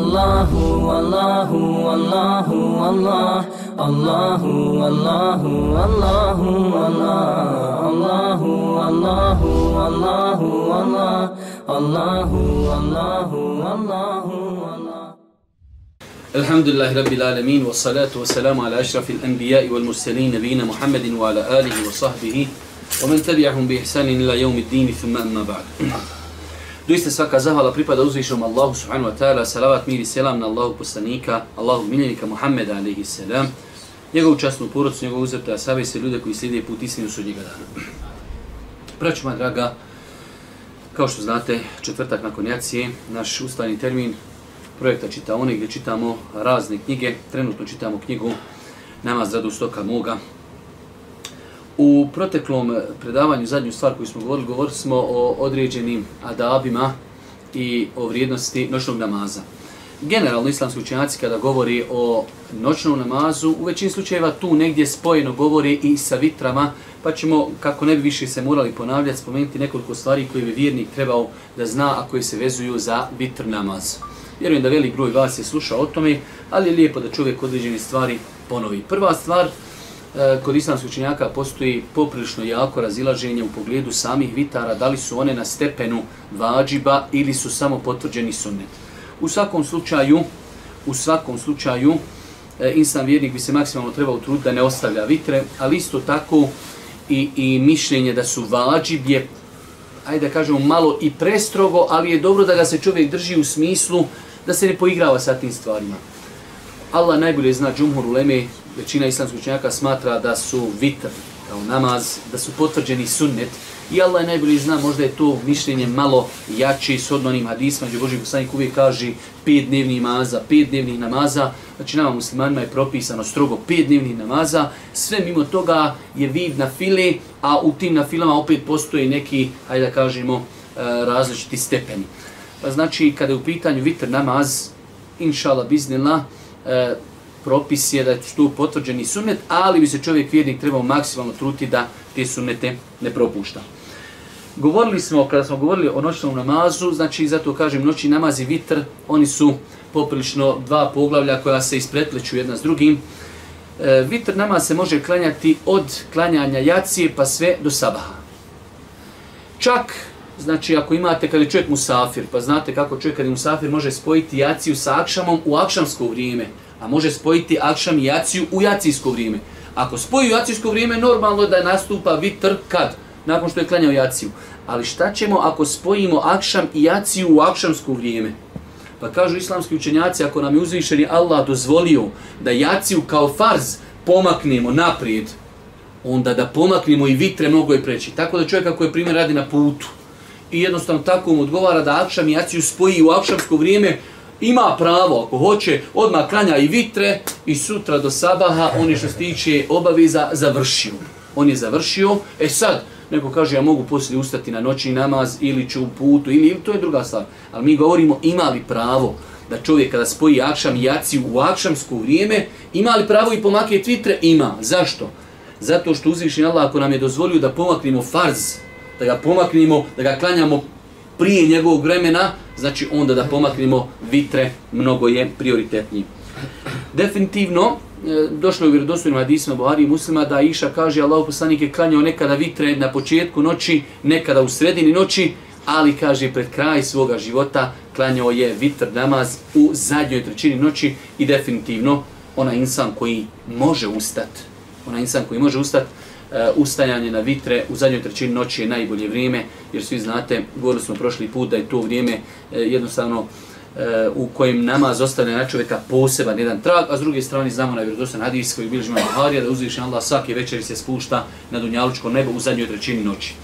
Allahu, Allah Allahu, Allahu, Allahu, Allah Allahu, Allahu, Allahu, Allah Allahu, Allahu, Allahu, Allah الحمد لله رب العالمين والصلاة والسلام على أشرف الأنبياء والمرسلين نبينا محمد وعلى آله وصحبه ومن تبعهم بإحسان إلى يوم الدين ثم أما بعد. Doista svaka zahvala pripada uzvišom Allahu subhanahu wa ta'ala, salavat mir i selam na Allahu poslanika, Allahu miljenika Muhammeda alaihi salam, njegovu častnu porodcu, njegovu uzrta, save se ljude koji slijede put istinu sudnjega dana. Braću draga, kao što znate, četvrtak nakon jacije, naš ustavni termin projekta Čitaone, gdje čitamo razne knjige, trenutno čitamo knjigu Namaz radu stoka moga, U proteklom predavanju, zadnju stvar koju smo govorili, govorili smo o određenim adabima i o vrijednosti noćnog namaza. Generalno, islamski učenjaci kada govori o noćnom namazu, u većini slučajeva tu negdje spojeno govori i sa vitrama, pa ćemo, kako ne bi više se morali ponavljati, spomenuti nekoliko stvari koje bi vjernik trebao da zna, a koje se vezuju za vitr namaz. Vjerujem da velik broj vas je slušao o tome, ali je lijepo da čovjek određene stvari ponovi. Prva stvar, E, kod islamskih učenjaka postoji poprilično jako razilaženje u pogledu samih vitara, da li su one na stepenu vađiba ili su samo potvrđeni sunnet. U svakom slučaju, u svakom slučaju, e, insan vjernik bi se maksimalno trebao truditi da ne ostavlja vitre, ali isto tako i, i mišljenje da su vađib je, ajde da kažemo, malo i prestrogo, ali je dobro da ga se čovjek drži u smislu da se ne poigrava sa tim stvarima. Allah najbolje zna džumhur uleme, većina islamskih učenjaka smatra da su vitr kao namaz, da su potvrđeni sunnet. I Allah najbolje zna, možda je to mišljenje malo jači s odnonim hadisma, gdje Boži poslanik uvijek kaže pet dnevnih namaza, pet dnevnih namaza, znači nama muslimanima je propisano strogo pet dnevnih namaza, sve mimo toga je vid na file, a u tim na filama opet postoji neki, hajde da kažemo, e, različiti stepeni. Pa znači, kada je u pitanju vitr namaz, inšala biznila, e, propis je da je tu potvrđeni sunnet, ali bi se čovjek vjernik trebao maksimalno truti da te sunnete ne propušta. Govorili smo, kada smo govorili o noćnom namazu, znači zato kažem noćni namaz i vitr, oni su poprilično dva poglavlja koja se ispretleću jedna s drugim. E, vitr namaz se može klanjati od klanjanja jacije pa sve do sabaha. Čak, znači ako imate kada je čovjek musafir, pa znate kako čovjek kada je musafir može spojiti jaciju sa akšamom u akšamsko vrijeme, a može spojiti akšam i jaciju u jacijsko vrijeme. Ako spoji u jacijsko vrijeme, normalno je da nastupa vitr kad? Nakon što je klanjao jaciju. Ali šta ćemo ako spojimo akšam i jaciju u akšamsko vrijeme? Pa kažu islamski učenjaci, ako nam je uzvišeni Allah dozvolio da jaciju kao farz pomaknemo naprijed, onda da pomaknemo i vitre mnogo je preći. Tako da čovjek ako je primjer radi na putu i jednostavno tako mu odgovara da akšam i jaciju spoji u akšamsko vrijeme, ima pravo, ako hoće, odmah klanja i vitre i sutra do sabaha, on je što stiče obaveza, završio. On je završio, e sad, neko kaže ja mogu poslije ustati na noćni namaz ili ću u putu, ili to je druga stvar. Ali mi govorimo ima li pravo da čovjek kada spoji akšam i jaciju u akšamsko vrijeme, ima li pravo i pomake vitre? Ima. Zašto? Zato što uzvišnji Allah ako nam je dozvolio da pomaknemo farz, da ga pomaknemo, da ga klanjamo prije njegovog vremena, znači onda da pomaknemo vitre, mnogo je prioritetniji. Definitivno, e, došlo je u vjerodostojnim hadisima Buhari i muslima da Iša kaže Allah poslanik je klanjao nekada vitre na početku noći, nekada u sredini noći, ali kaže pred kraj svoga života klanjao je vitr namaz u zadnjoj trećini noći i definitivno ona insan koji može ustati, ona insan koji može ustati, Eh, ustajanje na vitre u zadnjoj trećini noći je najbolje vrijeme, jer svi znate, govorili smo prošli put da je to vrijeme eh, jednostavno eh, u kojem namaz ostavlja na čovjeka poseban jedan trag, a s druge strane znamo na vjerodostan hadis koji bilježi ima Buharija da uzviše Allah svake večeri se spušta na dunjalučko nebo u zadnjoj trećini noći.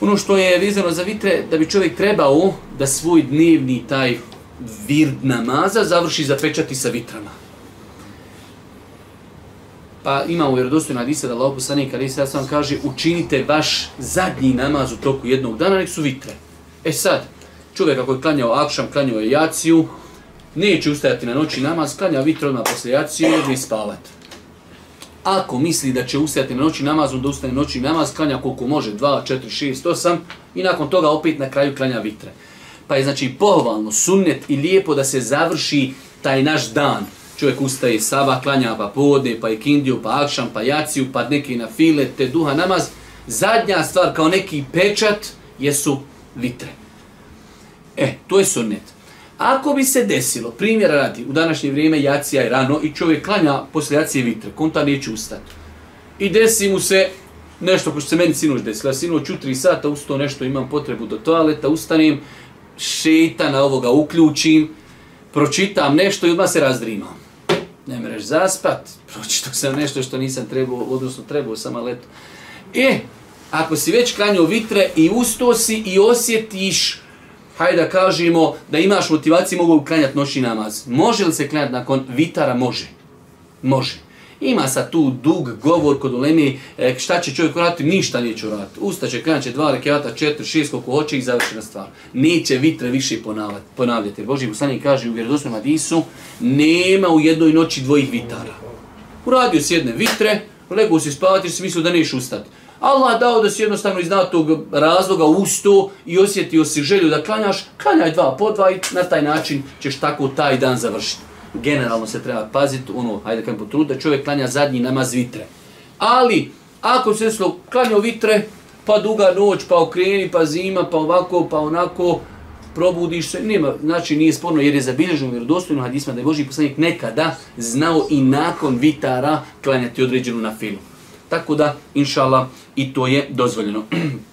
Ono što je vezano za vitre, da bi čovjek trebao da svoj dnevni taj vird namaza završi zapečati sa vitrama. Pa ima u vjerodostojnu hadisa da Allah poslanik ali se sam kaže učinite vaš zadnji namaz u toku jednog dana, nek su vitre. E sad, čovjek ako je klanjao akšam, klanjao je jaciju, neće ustajati na noći namaz, klanja vitre odmah posle jaciju i odmah spavati. Ako misli da će ustajati na noći namaz, onda ustane noći namaz, klanja koliko može, 2, 4, 6, 8 i nakon toga opet na kraju klanja vitre. Pa je znači pohvalno, sunnet i lijepo da se završi taj naš dan. Čovjek ustaje saba, klanja pa podne, pa ikindiju, pa akšan, pa jaciju, pa neki na file, te duha namaz. Zadnja stvar kao neki pečat jesu vitre. E, to je sunnet. Ako bi se desilo, primjera radi, u današnje vrijeme jacija je rano i čovjek klanja posle jacije vitre, konta neće ustati. I desi mu se nešto ko što se meni sinoć desilo. Ja sinoć u tri sata ustao nešto, imam potrebu do toaleta, ustanem, šeita ovoga uključim, pročitam nešto i odmah se razdrimam. Ne mreš zaspat, pročitao sam nešto što nisam trebao, odnosno trebao sam, ali eto. E, ako si već klanjao vitre i usto si i osjetiš, hajde da kažemo, da imaš motivaciju, mogu klanjati noćni namaz. Može li se klanjati nakon vitara? Može. Može. Ima sa tu dug govor kod ulemi, e, šta će čovjek uraditi, ništa neće uraditi. Usta će klanjati dva rekiata, četiri, šest, koliko hoće i završena stvar. Neće vitre više ponavljati. ponavljati. Boži poslanik kaže u vjerodosnom Adisu, nema u jednoj noći dvojih vitara. Uradio si jedne vitre, legu si spavati, si mislio da neš ustati. Allah dao da si jednostavno iz tog razloga usto i osjetio si želju da klanjaš, klanjaj dva po dva i na taj način ćeš tako taj dan završiti generalno se treba paziti, ono, hajde kam potrud, da čovjek klanja zadnji namaz vitre. Ali, ako se desilo klanja vitre, pa duga noć, pa okreni, pa zima, pa ovako, pa onako, probudiš se, nema, znači nije sporno jer je zabilježeno vjerodostojno hadisma da je Boži poslanik nekada znao i nakon vitara klanjati određenu na filu. Tako da, inšala, i to je dozvoljeno.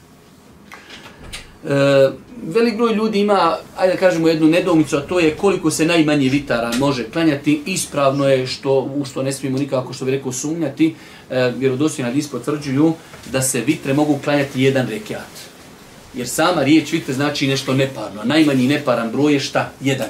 E, velik broj ljudi ima, ajde da kažemo jednu nedomicu, a to je koliko se najmanje vitara može klanjati. Ispravno je što u što ne smijemo nikako što bi rekao sumnjati, e, vjerodostojni hadis potvrđuju da se vitre mogu klanjati jedan rekiat. Jer sama riječ vitre znači nešto neparno. Najmanji neparan broj je šta? Jedan.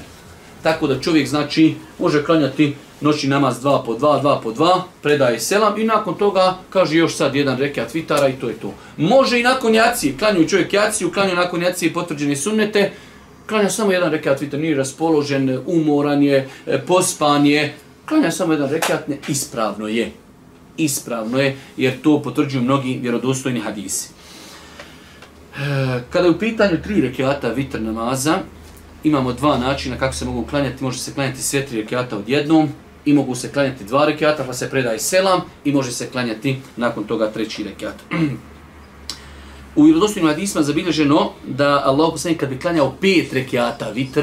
Tako da čovjek znači može klanjati noći namaz dva po dva, dva po dva, predaje selam i nakon toga kaže još sad jedan rekat vitara i to je to. Može i nakon jacije, klanju čovjek jaciju, klanju nakon jacije potvrđene sunnete, klanja samo jedan rekat vitara, nije raspoložen, umoran je, e, pospan je, klanja samo jedan rekat, ne, ispravno je. Ispravno je, jer to potvrđuju mnogi vjerodostojni hadisi. E, kada je u pitanju tri rekata vitr namaza, imamo dva načina kako se mogu klanjati. Može se klanjati sve tri rekiata odjednom, i mogu se klanjati dva rekiata, pa se predaje selam i može se klanjati nakon toga treći rekiat. U vjerodostojnim hadisma zabilježeno da Allah poslanik kad bi klanjao pet rekiata vitr,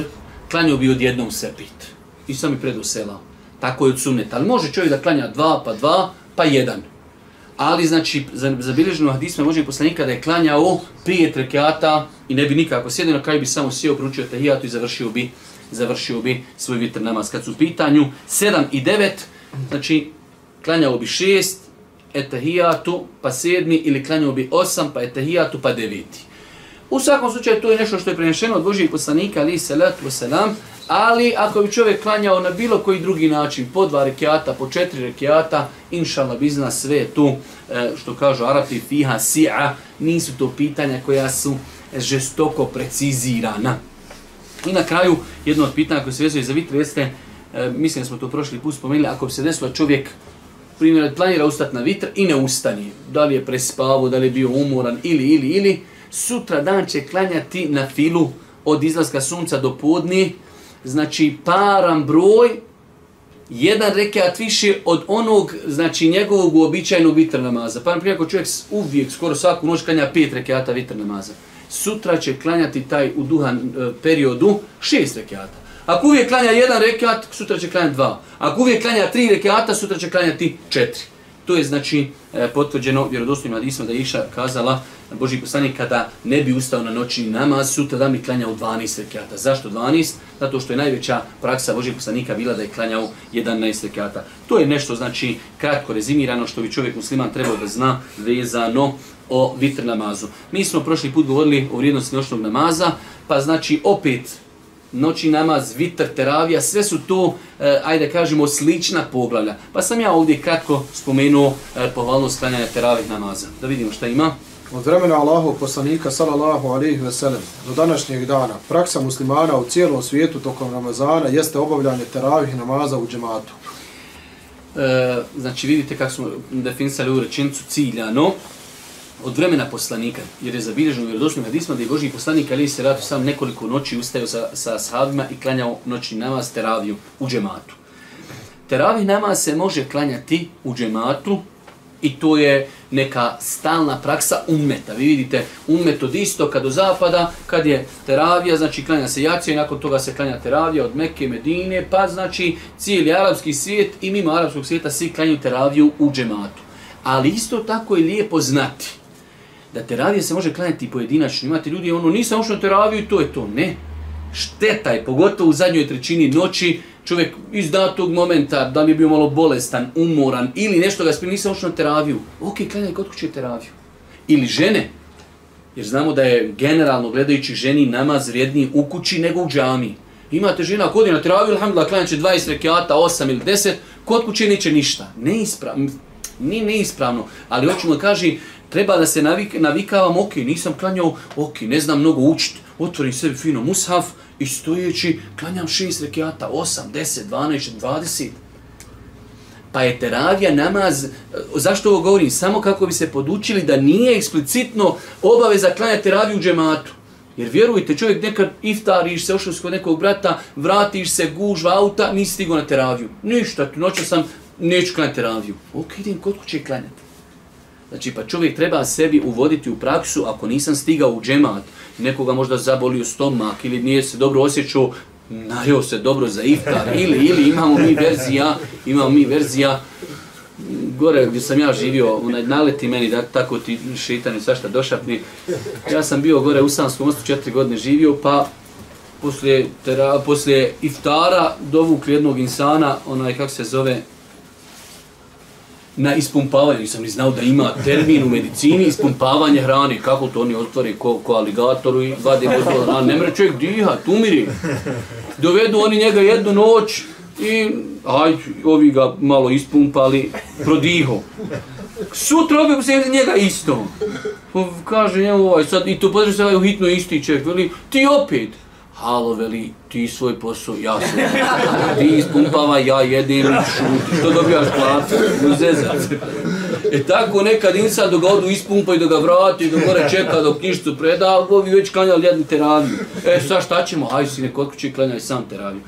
klanjao bi odjednom se pet. I sam i predao selam. Tako je od sunneta. Ali može čovjek da klanja dva, pa dva, pa jedan. Ali znači, zabilježeno hadisma može poslanika da je klanjao pet rekiata i ne bi nikako sjedio, na kraju bi samo sjeo, pručio tahijatu i završio bi završio bi svoj vitr namaz. Kad su u pitanju 7 i 9, znači klanjao bi 6, etahijatu, pa 7 ili klanjao bi 8, pa etahijatu, pa 9. U svakom slučaju to je nešto što je prenešeno od Božijeg poslanika, ali salatu wasalam, ali ako bi čovjek klanjao na bilo koji drugi način, po dva rekiata, po četiri rekiata, inšallah bizna sve tu, e, što kažu Arapi, fiha, si'a, nisu to pitanja koja su žestoko precizirana. I na kraju, jedno od pitanja koje se vezuje za vitr jeste, e, mislim da smo to prošli put spomenuli, ako bi se desilo čovjek primjer, planira ustati na vitr i ne ustani, da li je prespavo, da li je bio umoran ili, ili, ili, sutra dan će klanjati na filu od izlaska sunca do podni, znači param broj, jedan rekat više od onog, znači njegovog uobičajenog vitr namaza. Pa na primjer, ako čovjek uvijek, skoro svaku noć klanja pet rekata vitr namaza, sutra će klanjati taj u duhan e, periodu šest rekiata. Ako uvijek klanja jedan rekiat, sutra će klanjati dva. Ako uvijek klanja tri rekiata, sutra će klanjati četiri. To je znači e, potvrđeno vjerodostojnim hadisom da je Iša kazala Boži poslanik kada ne bi ustao na noćni namaz, sutra da mi klanjao 12 rekiata. Zašto 12? Zato što je najveća praksa Božih poslanika bila da je klanjao 11 rekiata. To je nešto znači kratko rezimirano što bi čovjek musliman trebao da zna vezano o vitr namazu. Mi smo prošli put govorili o vrijednosti noćnog namaza, pa znači opet noći namaz, vitr, teravija, sve su to, e, ajde kažemo, slična poglavlja. Pa sam ja ovdje kratko spomenuo e, pohvalno sklanjanje teravih namaza. Da vidimo šta ima. Od vremena Allahov poslanika, sallallahu alaihi ve sellem, do današnjeg dana, praksa muslimana u cijelom svijetu tokom Ramazana jeste obavljanje teravih namaza u džematu. E, znači vidite kako smo definisali u rečenicu ciljano, od vremena poslanika, jer je zabilježeno u vjerodostojnim hadisma da je Boži poslanik ali se ratu sam nekoliko noći ustajao sa, sa sahabima i klanjao noćni namaz teraviju u džematu. Teravih namaz se može klanjati u džematu i to je neka stalna praksa ummeta. Vi vidite ummet od istoka do zapada, kad je teravija, znači klanja se jacija i nakon toga se klanja teravija od Mekke, Medine, pa znači cijeli arapski svijet i mimo arapskog svijeta svi klanjaju teraviju u džematu. Ali isto tako je lijepo znati da teravije se može klanjati pojedinačno. Imate ljudi, ono, nisam ušao na teraviju i to je to. Ne. Šteta je, pogotovo u zadnjoj trećini noći, čovjek iz datog momenta, da mi je bio malo bolestan, umoran ili nešto ga spili, nisam ušao na teraviju. Ok, klanjaj kod kuće teraviju. Ili žene, jer znamo da je generalno gledajući ženi namaz vrijedniji u kući nego u džami. Imate žena kod je na teraviju, alhamdulillah, klanjat će 20 rekiata, 8 ili 10, kod kuće neće ništa. Neispravno, nije neispravno, ali hoćemo da kaže, treba da se navik, navikavam, ok, nisam klanjao, ok, ne znam mnogo učiti, otvorim sebi fino mushaf i stojeći, klanjam šest rekiata, osam, deset, dvanaest, dvadeset. Pa je teravija namaz, e, zašto ovo govorim? Samo kako bi se podučili da nije eksplicitno obaveza klanja teraviju u džematu. Jer vjerujte, čovjek nekad iftariš se, ošao kod nekog brata, vratiš se, gužva auta, nisi stigo na teraviju. Ništa, noću sam, neću klanjati teraviju. Ok, idem kod kuće klanjati. Znači, pa čovjek treba sebi uvoditi u praksu, ako nisam stigao u džemat, nekoga možda zabolio stomak ili nije se dobro osjećao, najao se dobro za iftar, ili, ili imamo mi verzija, imamo mi verzija, gore gdje sam ja živio, onaj, naleti meni da tako ti šitani svašta došapni. Ja sam bio gore u Sanskom mostu četiri godine živio, pa poslije, tera, poslije iftara dovukli jednog insana, onaj, kako se zove, na ispumpavanje, nisam ni znao da ima termin u medicini, ispumpavanje hrane, kako to oni otvore ko, ko aligatoru i vade bozbola hrane, ne mre čovjek dihat, umiri. Dovedu oni njega jednu noć i aj, ovi ga malo ispumpali, prodiho. Sutra opet se njega isto. Kaže njemu ovaj, sad, i to podreže se ovaj u hitno isti čovjek, veli, ti opet. Halo, veli, ti svoj posao, ja sam. Ti ispumpava, ja jedem šuti. Što dobijaš platu? Uzezat. E tako nekad insan dok ga odu ispumpa i da ga vrati, dok mora čeka dok knjištu preda, ovi već klanjali jednu teraviju. E sad šta ćemo? Aj si neko kući klanjaj sam teraviju.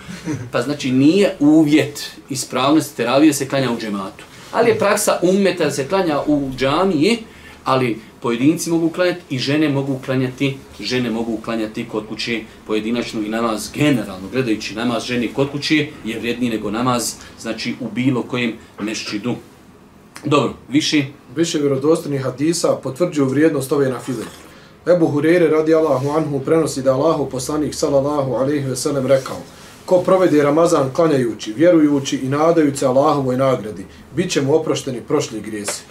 Pa znači nije uvjet ispravnosti teravije se klanja u džematu. Ali je praksa ummeta da se klanja u džamiji, ali pojedinci mogu klanjati i žene mogu klanjati, žene mogu klanjati kod kuće pojedinačno i namaz generalno, gledajući namaz žene kod kuće je vrijedniji nego namaz, znači u bilo kojem mešćidu. Dobro, više? Više vjerodostojnih hadisa potvrđuju vrijednost ove na file. Ebu Hureyre radi Allahu anhu prenosi da Allahu poslanik sallallahu alaihi ve sellem rekao Ko provede Ramazan klanjajući, vjerujući i nadajući Allahovoj nagradi, bit će mu oprošteni prošli grijesi.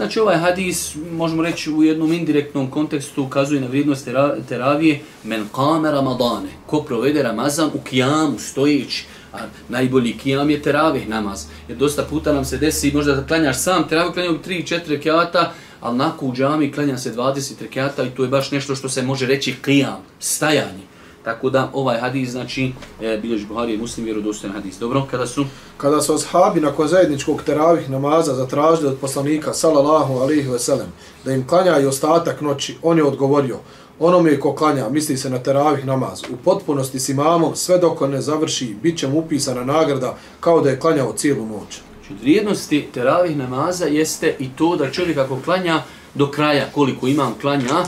Znači ovaj hadis, možemo reći u jednom indirektnom kontekstu, ukazuje na vrijednost teravije men kame ramadane, ko provede Ramazan u kijamu, stojeći, a najbolji kijam je teravih namaz. Jer dosta puta nam se desi, možda da klanjaš sam, teravih klanjaju 3-4 rekiata, ali nakon u džami klanja se 20 rekiata i to je baš nešto što se može reći kijam, stajanje. Tako da ovaj hadis znači e, bilježi Buhari i Muslim vjerodostojan hadis. Dobro, kada su kada su ashabi nakon zajedničkog teravih namaza zatražili od poslanika sallallahu alejhi ve sellem da im klanja i ostatak noći, on je odgovorio: Onome ko klanja, misli se na teravih namaz, u potpunosti s imamom, sve dok ne završi, bit će mu upisana nagrada kao da je klanjao cijelu noć. Znači, vrijednosti teravih namaza jeste i to da čovjek ako klanja do kraja koliko imam klanja,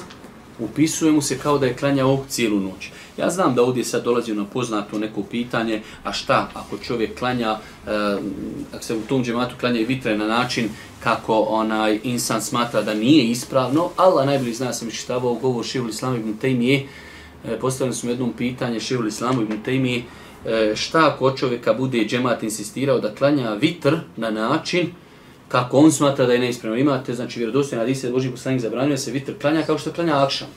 upisuje mu se kao da je klanjao cijelu noć. Ja znam da ovdje sad dolazi na poznato neko pitanje, a šta ako čovjek klanja, uh, ako se u tom džematu klanja i vitre na način kako onaj insan smatra da nije ispravno, Allah najbolji zna sam iščitavao govor Šivul Islamu ibn Tejmije, e, postavili smo jednom pitanje Šivul Islamu ibn Tejmije, e, šta ako čovjeka bude džemat insistirao da klanja vitr na način kako on smatra da je neispravno. Imate, znači, vjerodostojna hadise Boži poslanik zabranjuje se vitr klanja kao što klanja akšam.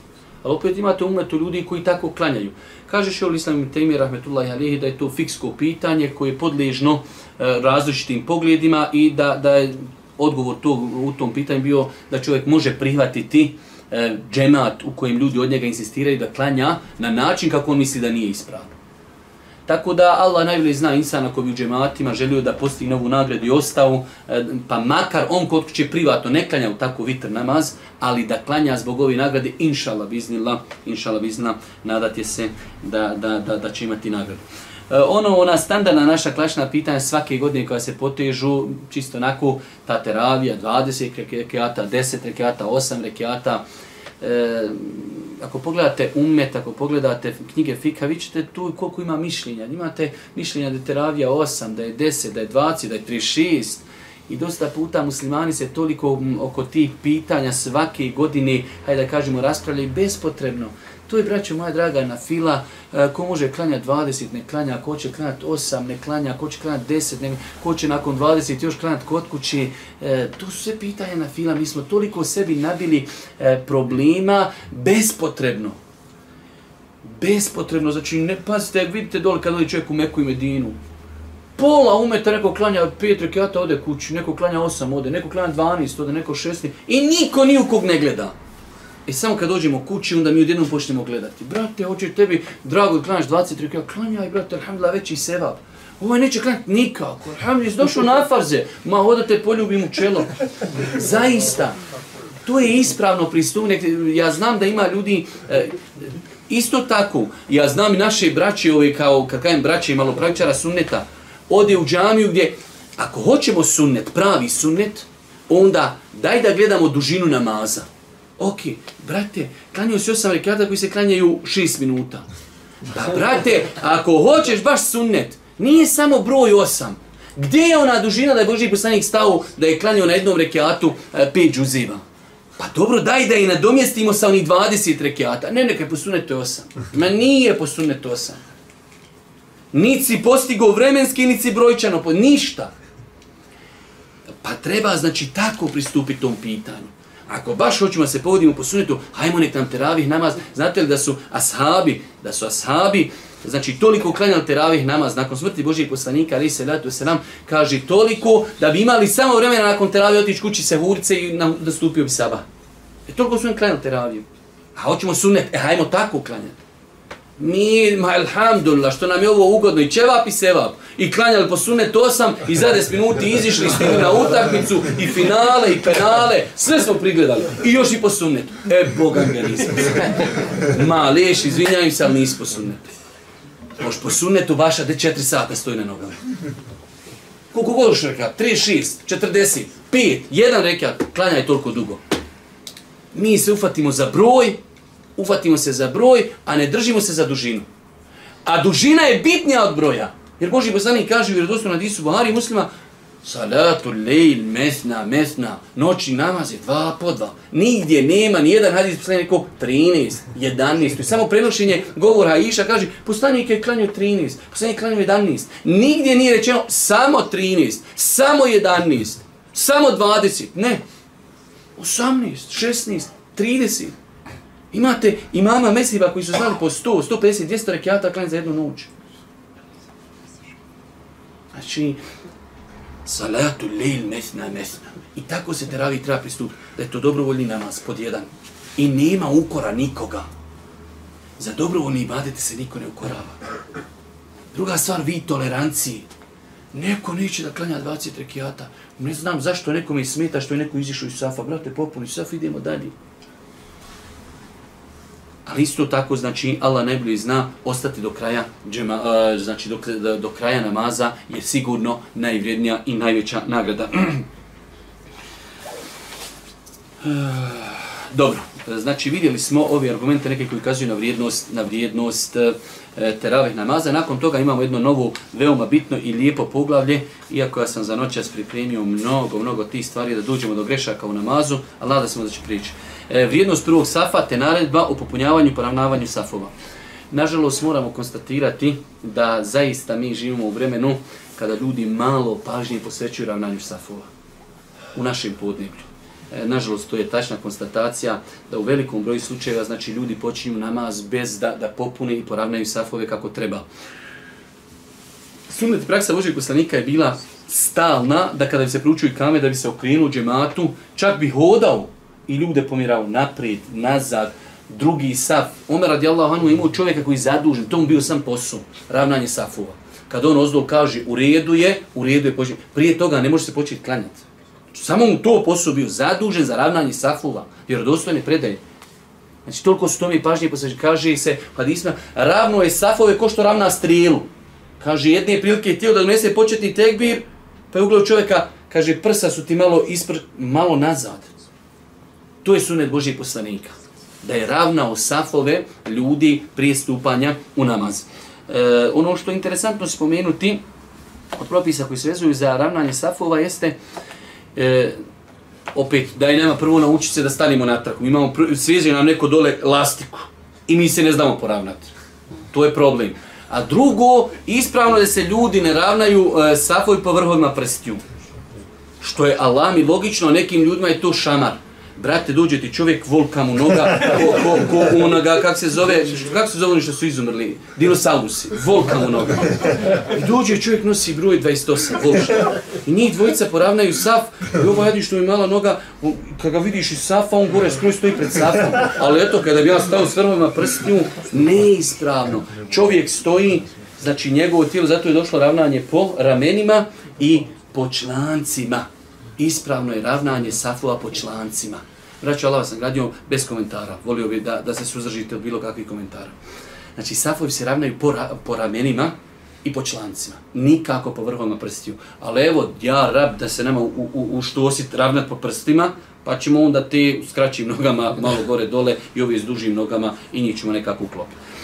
Ali opet imate umetu ljudi koji tako klanjaju. Kaže je u Islam Tejmi Rahmetullahi Alihi da je to fiksko pitanje koje je podležno e, različitim pogledima i da, da je odgovor tog, u tom pitanju bio da čovjek može prihvatiti e, džemat u kojem ljudi od njega insistiraju da klanja na način kako on misli da nije ispravno. Tako da Allah najbolje zna insana koji bi u džematima želio da postigne ovu nagradu i ostao, e, pa makar on kod kuće privatno ne klanja u tako vitr namaz, ali da klanja zbog ove nagrade, inšala biznila, inšala biznila, nadate se da, da, da, da će imati nagradu. E, ono, ona standardna naša klašna pitanja svake godine koja se potežu, čisto onako, ta teravija, 20 rekiata, 10 rekiata, 8 rekiata, e, ako pogledate umet, ako pogledate knjige Fika, vi ćete tu koliko ima mišljenja. Imate mišljenja da je teravija 8, da je 10, da je 20, da je 36. I dosta puta muslimani se toliko oko tih pitanja svake godine, hajde da kažemo, raspravljaju bespotrebno. To je, braćo moja draga, na fila, e, ko može klanjati 20, ne klanja, ko će klanjati 8, ne klanja, ko će klanjati 10, ne, ko će nakon 20 još klanjati kod kući. E, to su sve pitanja na fila, mi smo toliko sebi nabili e, problema bespotrebno. Bespotrebno, znači ne pazite, vidite dole kad odi čovjek u Meku i Medinu, pola umeta neko klanja pet rekiata ode kući, neko klanja osam ode, neko klanja 12 ode, neko 16 i niko ni ne gleda. I samo kad dođemo kući, onda mi odjednom počnemo gledati. Brate, hoće tebi, drago, klanjaš 23, ja klanjaj, brate, alhamdulillah, veći sevap. Ovo neće klanjati nikako. Alhamdulillah, jesi došao na farze. Ma, hoda te poljubim u čelo. Zaista. To je ispravno pristupnik. Ja znam da ima ljudi, e, isto tako, ja znam i naše braće, ove, kao, kad kajem braće, malo pravičara sunneta, ode u džamiju gdje, ako hoćemo sunnet, pravi sunnet, onda daj da gledamo dužinu namaza. Ok, brate, klanjaju se osam rekata koji se klanjaju šest minuta. Da, brate, ako hoćeš baš sunnet, nije samo broj osam. Gdje je ona dužina da je Boži poslanik stao da je klanjao na jednom rekiatu e, pet džuziva? Pa dobro, daj da i nadomjestimo sa onih 20 rekiata. Ne, neka je po osam. Ma nije posunete sunnetu osam. Nici postigo vremenski, nici brojčano, po ništa. Pa treba, znači, tako pristupiti tom pitanju. Ako baš hoćemo se povodimo po sunetu, hajmo nek nam teravih namaz. Znate li da su ashabi, da su ashabi, znači toliko klanjali teravih namaz nakon smrti Božijeg poslanika, ali se letu se nam, kaže toliko da bi imali samo vremena nakon teravih otići kući se hurice i da stupio bi saba. E toliko su im klanjali teraviju. A hoćemo sunet, e hajmo tako klanjati. Mi, ma alhamdulillah, što nam je ovo ugodno, i ćevap i sevap. I klanjali po sunet osam, i za 10 minuti izišli, stigli na utakmicu, i finale, i penale, sve smo prigledali. I još i po sunetu. E, Boga ga nisam. Ma, liješ, izvinjaju se, ali nisi po sunetu. Moš po sunetu vaša de 4 sata stoji na nogama. Koliko godiš rekat? 3, 6, 40, 5, 1 rekat, klanjaj toliko dugo. Mi se ufatimo za broj, ufatimo se za broj, a ne držimo se za dužinu. A dužina je bitnija od broja. Jer Boži poslanik kaže u vjerodostu na Disu Buhari muslima Salatu lejl mesna mesna noći namaz je dva po dva. Nigdje nema ni jedan hadis poslanik 13, 11. To je samo prenošenje govora Aisha kaže poslanik je klanio 13, poslanik je klanio 11. Nigdje nije rečeno samo 13, samo 11, samo 20. Ne. 18, 16, 30. Imate imama mesiva koji su znali po 100, 150, 200 rekiata klanjati za jednu noć. Znači, salatu lejl mesna mesna. I tako se teravi treba pristupiti. Da je to dobrovoljni namaz pod jedan. I nema ukora nikoga. Za dobrovoljni ibadete se niko ne ukorava. Druga stvar, vi toleranciji. Neko neće da klanja 20 rekiata. Ne znam zašto nekome smeta što je neko izišao iz safa. Brate, popuni saf, idemo dalje. Ali isto tako, znači, Allah najbolje zna ostati do kraja, džema, uh, znači, do, do, do kraja namaza je sigurno najvrijednija i najveća nagrada. E, dobro, E, znači vidjeli smo ove argumente neke koji kazuju na vrijednost, na vrijednost e, teravih namaza. Nakon toga imamo jedno novo, veoma bitno i lijepo poglavlje, iako ja sam za noćas pripremio mnogo, mnogo tih stvari da dođemo do grešaka u namazu, ali nada smo da će prići e, vrijednost prvog safa te naredba o popunjavanju i poravnavanju safova. Nažalost, moramo konstatirati da zaista mi živimo u vremenu kada ljudi malo pažnje posvećuju ravnanju safova u našem podneblju. E, nažalost, to je tačna konstatacija da u velikom broju slučajeva znači ljudi počinju namaz bez da, da popune i poravnaju safove kako treba. Sunnet praksa Božeg poslanika je bila stalna da kada bi se proučio i kame da bi se okrenuo džematu, čak bi hodao i ljude pomirao naprijed, nazad, drugi saf. Omer radijallahu anhu imao čovjeka koji je zadužen, to mu bio sam posao, ravnanje safova. Kad on ozdol kaže u redu je, u redu je početi. Prije toga ne može se početi klanjati. Samo mu to posao bio zadužen za ravnanje safova, vjerodostojne predaje. Znači, toliko su tome pažnje posveđene. Kaže se, pa hadisma, ravno je safove ko što ravna strijelu. Kaže, jedne prilike je tijelo da donese početni tekbir, pa je ugledao čovjeka, kaže, prsa su ti malo ispr, malo nazad. To je sunet Božih poslanika. Da je ravnao safove ljudi prije stupanja u namaz. E, ono što je interesantno spomenuti od propisa koji se vezuju za ravnanje safova jeste e, opet, daj nama prvo naučiti se da stanimo na traku. Imamo, sveže nam neko dole lastiku i mi se ne znamo poravnati. To je problem. A drugo, ispravno da se ljudi ne ravnaju e, safoj po vrhovima prstiju. Što je Allah mi logično, nekim ljudima je to šamar. Brate, dođe ti čovjek, volka mu noga, ko, ko, ko onoga, kak se zove, kako se zove oni što su izumrli? Dinosaurusi, volka mu noga. I dođe čovjek, nosi broj 28, volka. I njih dvojica poravnaju saf, i ovo jedi što je mala noga, kada kad ga vidiš iz safa, on gore skroz stoji pred safom. Ali eto, kada bi ja stao s vrhovima prstnju, neispravno. Čovjek stoji, znači njegovo tijelo, zato je došlo ravnanje po ramenima i po člancima ispravno je ravnanje safova po člancima. Braćo, Allah sam nagradio bez komentara. Volio bih da, da se suzdržite od bilo kakvih komentara. Znači, safovi se ravnaju po, ra, po ramenima i po člancima. Nikako po vrhovima prstiju. Ali evo, ja rab da se nema u, u, u što osit ravnat po prstima, pa ćemo onda te s kraćim nogama malo gore dole i ovi s dužim nogama i njih ćemo nekako uklopiti.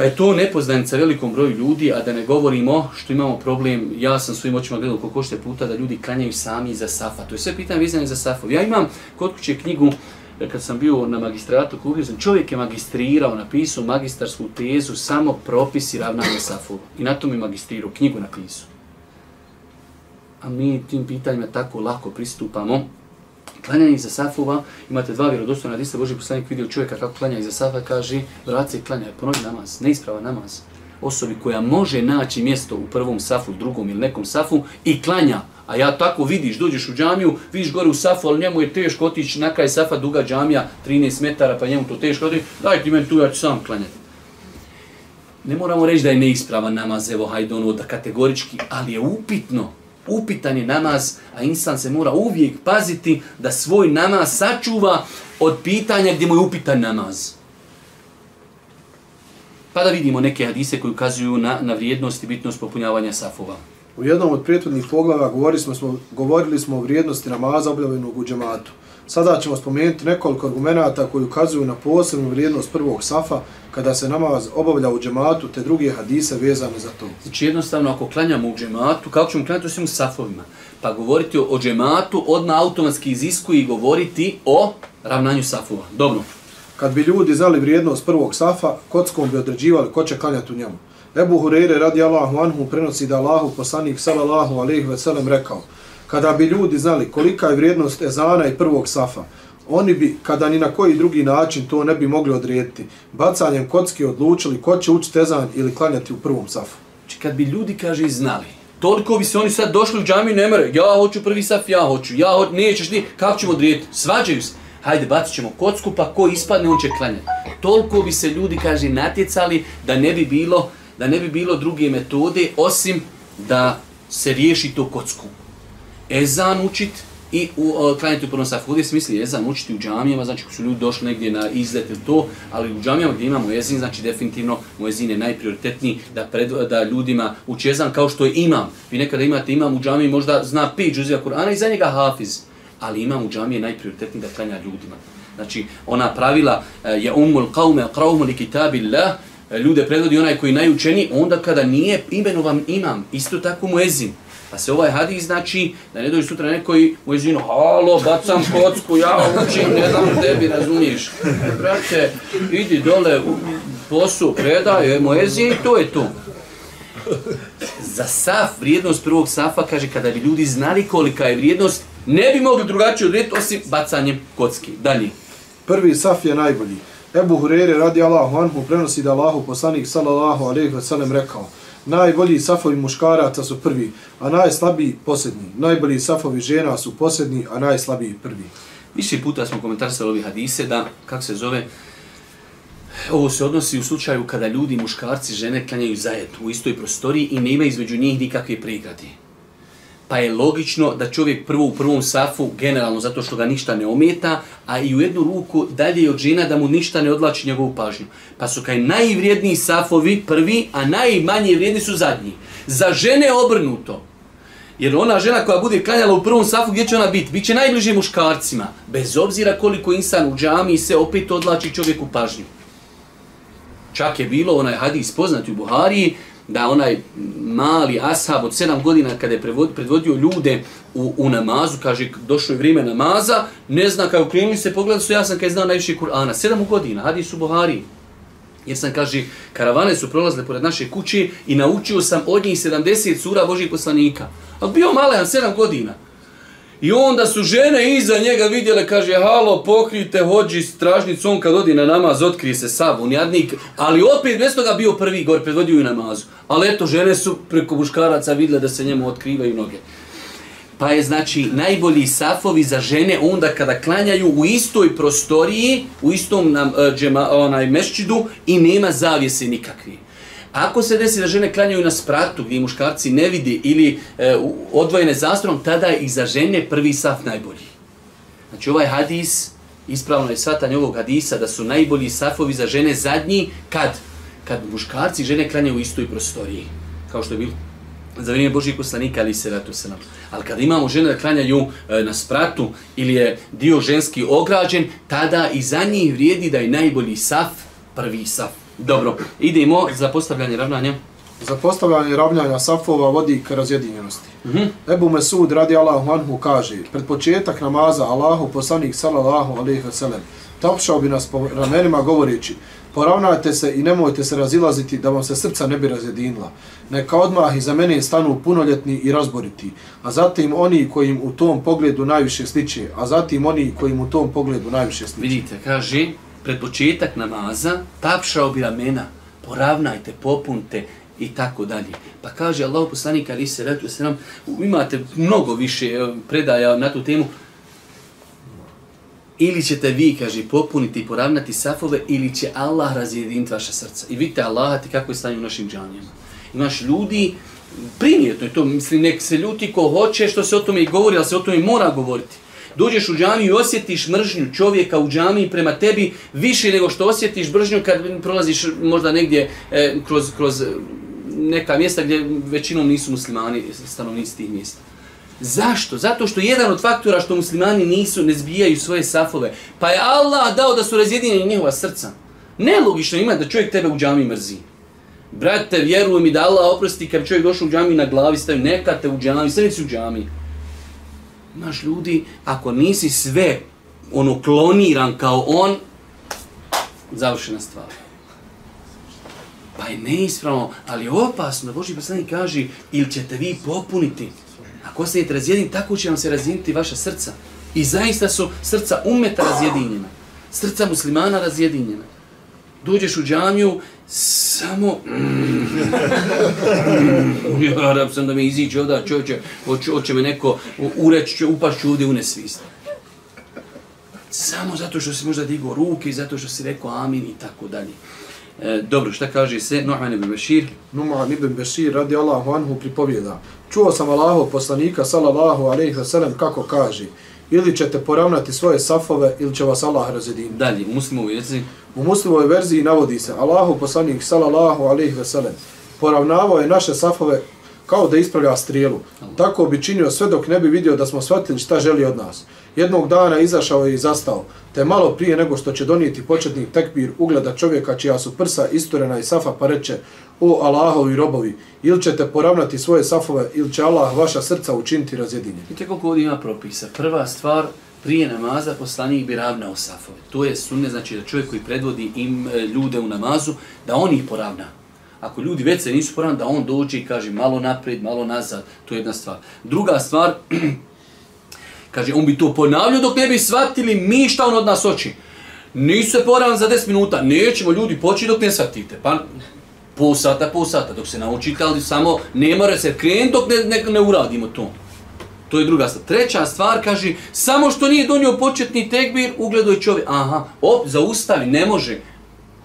Pa je to nepoznanica velikom broju ljudi, a da ne govorimo što imamo problem, ja sam svojim očima gledao koliko šte puta da ljudi klanjaju sami za safa. To je sve pitanje vezane za safov. Ja imam kod kuće knjigu, e, kad sam bio na magistratu, kupio sam, čovjek je magistrirao, napisao magistarsku tezu, samo propisi ravnanja safova. I na to mi magistrirao, knjigu napisao. A mi tim pitanjima tako lako pristupamo, klanjanje iza safova, imate dva vjerodostojna hadisa, Boži poslanik vidio čovjeka kako klanja iza safa, kaže, vrati se klanja, ponovi namaz, neisprava namaz. Osobi koja može naći mjesto u prvom safu, drugom ili nekom safu i klanja, a ja tako vidiš, dođeš u džamiju, vidiš gore u safu, ali njemu je teško otići na kraj safa, duga džamija, 13 metara, pa njemu to teško otići, daj ti meni tu, ja ću sam klanjati. Ne moramo reći da je neispravan namaz, evo, hajde ono, da kategorički, ali je upitno, upitan je namaz, a insan se mora uvijek paziti da svoj namaz sačuva od pitanja gdje mu je upitan namaz. Pa da vidimo neke hadise koji ukazuju na, na vrijednost i bitnost popunjavanja safova. U jednom od prijetvodnih poglava govorili smo, govorili smo o vrijednosti namaza objavljenog u džematu. Sada ćemo spomenuti nekoliko argumenta koji ukazuju na posebnu vrijednost prvog safa kada se namaz obavlja u džematu te druge hadise vezane za to. Znači jednostavno ako klanjamo u džematu, kako ćemo klanjati u svim safovima? Pa govoriti o, o džematu odmah automatski iziskuje i govoriti o ravnanju safova. Dobro. Kad bi ljudi znali vrijednost prvog safa, kockom bi određivali ko će klanjati u njemu. Ebu Hureyre radi Allahu anhu prenosi da Allahu poslanik sallallahu alaihi ve sellem rekao Kada bi ljudi znali kolika je vrijednost ezana i prvog safa, oni bi, kada ni na koji drugi način to ne bi mogli odrediti, bacanjem kocki odlučili ko će ući tezan ili klanjati u prvom safu. Znači kad bi ljudi, kaže, znali, toliko bi se oni sad došli u džamiju, ne mere, ja hoću prvi saf, ja hoću, ja hoću, nećeš ti, kako ćemo odrediti? Svađaju se. Hajde, bacit ćemo kocku, pa ko ispadne, on će klanjati. Toliko bi se ljudi, kaže, natjecali da ne bi bilo, da ne bi bilo druge metode, osim da se riješi to kocku ezan učit i u, uh, klanjati u prvom safu. Ovdje se misli ezan učiti u džamijama, znači ko su ljudi došli negdje na izlet ili to, ali u džamijama gdje imamo jezin, znači definitivno mu ezin je najprioritetniji da, pred, da ljudima uči ezan kao što je imam. Vi nekada imate imam u džamiji, možda zna pet džuzija Kur'ana i za njega hafiz, ali imam u džamiji je najprioritetniji da klanja ljudima. Znači, ona pravila uh, je umul qawme, qrawmu li kitabillah, e, ljude predvodi onaj koji najučeni, onda kada nije imenovan imam, isto tako muezin. Pa se ovaj hadis znači da ne dođe sutra neko i u jezinu, halo, bacam kocku, ja učim, ne znam tebi, razumiješ. Brate, idi dole u posu, predaj, mu moj i to je to. Za saf, vrijednost prvog safa, kaže, kada bi ljudi znali kolika je vrijednost, ne bi mogli drugačije odrediti osim bacanjem kocki. Dalje. Prvi saf je najbolji. Ebu Hurere radi Allahu anhu prenosi da Allahu poslanik sallallahu alaihi wa sallam rekao Najbolji safovi muškaraca su prvi, a najslabiji posljednji. Najbolji safovi žena su posljednji, a najslabiji prvi. Više puta smo komentarisali ovi hadise da, kako se zove, ovo se odnosi u slučaju kada ljudi, muškarci, žene klanjaju zajedno u istoj prostoriji i nema između njih nikakve pregrade. Pa je logično da čovjek prvo u prvom safu, generalno zato što ga ništa ne ometa, a i u jednu ruku dalje od žena da mu ništa ne odlači njegovu pažnju. Pa su kaj najvrijedniji safovi prvi, a najmanje vrijedni su zadnji. Za žene obrnuto. Jer ona žena koja bude klanjala u prvom safu, gdje će ona biti? Biće najbliže muškarcima. Bez obzira koliko insan u džami se opet odlači čovjeku pažnju. Čak je bilo onaj hadis poznati u Buhariji, da onaj mali ashab od 7 godina kada je predvodio ljude u, u namazu, kaže došlo je vrijeme namaza, ne zna kako krenuli se, pogledali su, ja sam kada znao najviše Kur'ana, 7 godina, hadis u Buhari. Jer sam, kaže, karavane su prolazile pored naše kuće i naučio sam od njih 70 sura Božih poslanika. A bio malen, 7 godina. I onda su žene iza njega vidjele, kaže, halo, pokrijte, hođi stražnicu, on kad odi na namaz, otkrije se sav jadnik, ali opet bez toga bio prvi gore, predvodio i namazu. Ali eto, žene su preko muškaraca vidjele da se njemu otkrivaju noge. Pa je znači najbolji safovi za žene onda kada klanjaju u istoj prostoriji, u istom nam, uh, džema, onaj mešćidu i nema zavjese nikakvi. Ako se desi da žene klanjaju na spratu gdje muškarci ne vidi ili e, odvojene zastrom, tada je i za žene prvi saf najbolji. Znači ovaj hadis, ispravno je svatanje ovog hadisa, da su najbolji safovi za žene zadnji kad, kad muškarci i žene klanjaju u istoj prostoriji. Kao što je bilo za vrijeme Božih poslanika, ali se ratu se nam. Ali kad imamo žene da klanjaju e, na spratu ili je dio ženski ograđen, tada i za njih vrijedi da je najbolji saf, prvi saf. Dobro, idemo za postavljanje ravnanja. Za postavljanje ravnjanja safova vodi k razjedinjenosti. Mm -hmm. Ebu Mesud radi Allahu anhu kaže, pred početak namaza Allahu poslanik sallallahu alaihi wa sallam tapšao bi nas po ramenima govoreći, poravnajte se i nemojte se razilaziti da vam se srca ne bi razjedinila. Neka odmah iza mene stanu punoljetni i razboriti, a zatim oni kojim u tom pogledu najviše sliče, a zatim oni kojim u tom pogledu najviše sliče. Vidite, kaže, pred početak namaza, tapšao bi ramena, poravnajte, popunte i tako dalje. Pa kaže Allah poslanik ali se rekli se nam, imate mnogo više predaja na tu temu, ili ćete vi, kaže, popuniti i poravnati safove, ili će Allah razjediniti vaše srca. I vidite Allah ti kako je stanje u našim džanijama. Imaš ljudi, primjetno je to, mislim, nek se ljuti ko hoće što se o tome i govori, ali se o tome i mora govoriti dođeš u džamiju i osjetiš mržnju čovjeka u džamiji prema tebi više nego što osjetiš mržnju kad prolaziš možda negdje e, kroz, kroz e, neka mjesta gdje većinom nisu muslimani stanovnici tih mjesta. Zašto? Zato što jedan od faktora što muslimani nisu, ne zbijaju svoje safove. Pa je Allah dao da su razjedinjeni njihova srca. Nelogično ima da čovjek tebe u džami mrzi. Brate, vjeruj mi da Allah oprosti kad čovjek došao u džami na glavi, stavio, neka te u džami, sve u džami. Imaš ljudi, ako nisi sve ono kloniran kao on, završena stvar. Pa je neispravno, ali je opasno. Boži poslanik kaže, ili ćete vi popuniti. Ako se ne razjedini, tako će vam se razjediniti vaša srca. I zaista su srca umeta razjedinjena. Srca muslimana razjedinjena. Dođeš u džamiju, samo... Mm. ja rab sam da mi iziđe ovdje, čovječe, hoće, hoće me neko ureći, će upašću ovdje u nesvist. Samo zato što si možda digao ruke i zato što si rekao amin i tako dalje. E, dobro, šta kaže se? Nuhman ibn Bešir. Nuhman ibn Bešir radi Allahu anhu pripovjeda. Čuo sam Allahu poslanika sallallahu alaihi wa sallam kako kaže ili ćete poravnati svoje safove ili će vas Allah razjediniti. Dalje, u muslimovoj verziji. U muslimovoj verziji navodi se Allahu poslanik sallallahu alejhi ve sellem poravnavao je naše safove kao da ispravlja strijelu. Tako bi činio sve dok ne bi vidio da smo shvatili šta želi od nas. Jednog dana izašao je i zastao, te malo prije nego što će donijeti početnik tekbir ugleda čovjeka čija su prsa isturena i safa pa reče O Allahovi robovi, ili ćete poravnati svoje safove ili će Allah vaša srca učiniti razjedinje. Vidite koliko ovdje ima propisa. Prva stvar, prije namaza poslanik bi ravnao safove. To je sunne, znači da čovjek koji predvodi im e, ljude u namazu, da on ih poravna. Ako ljudi već se nisu poravnali, da on dođe i kaže malo naprijed, malo nazad. To je jedna stvar. Druga stvar, kaže, on bi to ponavljao dok ne bi shvatili mi šta on od nas oči. Nisu se poravnali za 10 minuta, nećemo ljudi poći dok ne shvatite. Pa pol sata, pol sata, dok se naučite, ali samo ne mora se krenuti dok ne, ne, ne uradimo to. To je druga stvar. Treća stvar kaže, samo što nije donio početni tekbir, ugledao čovjek. Aha, op, zaustavi, ne može.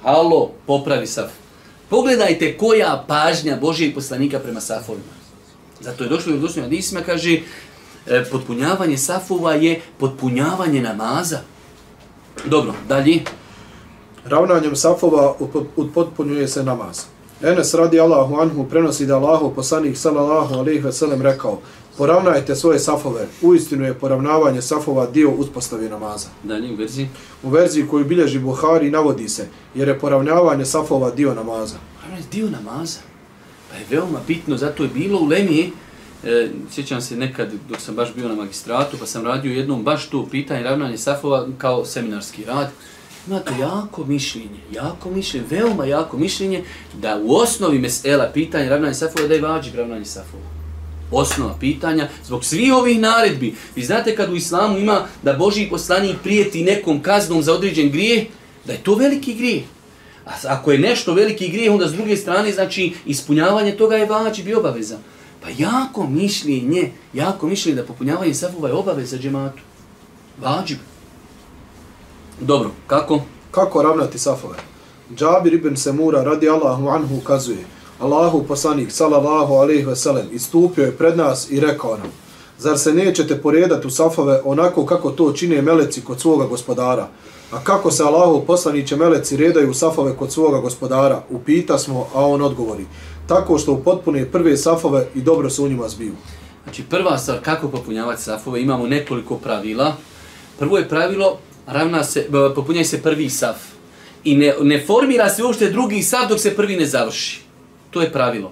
Halo, popravi saf. Pogledajte koja pažnja Božijeg poslanika prema safovima. Zato je došlo u došlo hadisima, kaže, e, potpunjavanje safova je potpunjavanje namaza. Dobro, dalje. Ravnanjem safova upotpunjuje se namaz. Enes radi Allahu anhu prenosi da Allahu poslanik sallallahu alejhi ve sellem rekao: Poravnajte svoje safove. Uistinu je poravnavanje safova dio uspostave namaza. Dalje u verziji. U verziji koju bilježi Buhari navodi se, jer je poravnavanje safova dio namaza. Ravnanje je dio namaza. Pa je veoma bitno, zato je bilo u Lemiji, e, sjećam se nekad dok sam baš bio na magistratu, pa sam radio jednom baš to pitanje ravnanje safova kao seminarski rad. Imate jako mišljenje, jako mišljenje, veoma jako mišljenje da u osnovi mesela pitanja ravnanje safova da je vađi ravnanje safova. Osnova pitanja, zbog svih ovih naredbi. Vi znate kad u islamu ima da Boži poslanik prijeti nekom kaznom za određen grijeh, da je to veliki grijeh. A ako je nešto veliki grijeh, onda s druge strane, znači, ispunjavanje toga je vađib i obaveza. Pa jako mišljenje, jako mišljenje da popunjavanje safova je obaveza džematu. Vađib. Dobro, kako? Kako ravnati safove? Džabir ibn Semura radi Allahu anhu ukazuje, Allahu poslanik sallallahu alejhi ve sellem istupio je pred nas i rekao nam: Zar se nećete poredati u safove onako kako to čine meleci kod svoga gospodara? A kako se Allahu poslaniće meleci redaju u safove kod svoga gospodara? Upita smo, a on odgovori: Tako što upotpune prve safove i dobro se u njima zbiju. Znači, prva stvar, kako popunjavati safove, imamo nekoliko pravila. Prvo je pravilo, ravna se, popunjaj se prvi saf. I ne, ne formira se uopšte drugi saf dok se prvi ne završi. To je pravilo.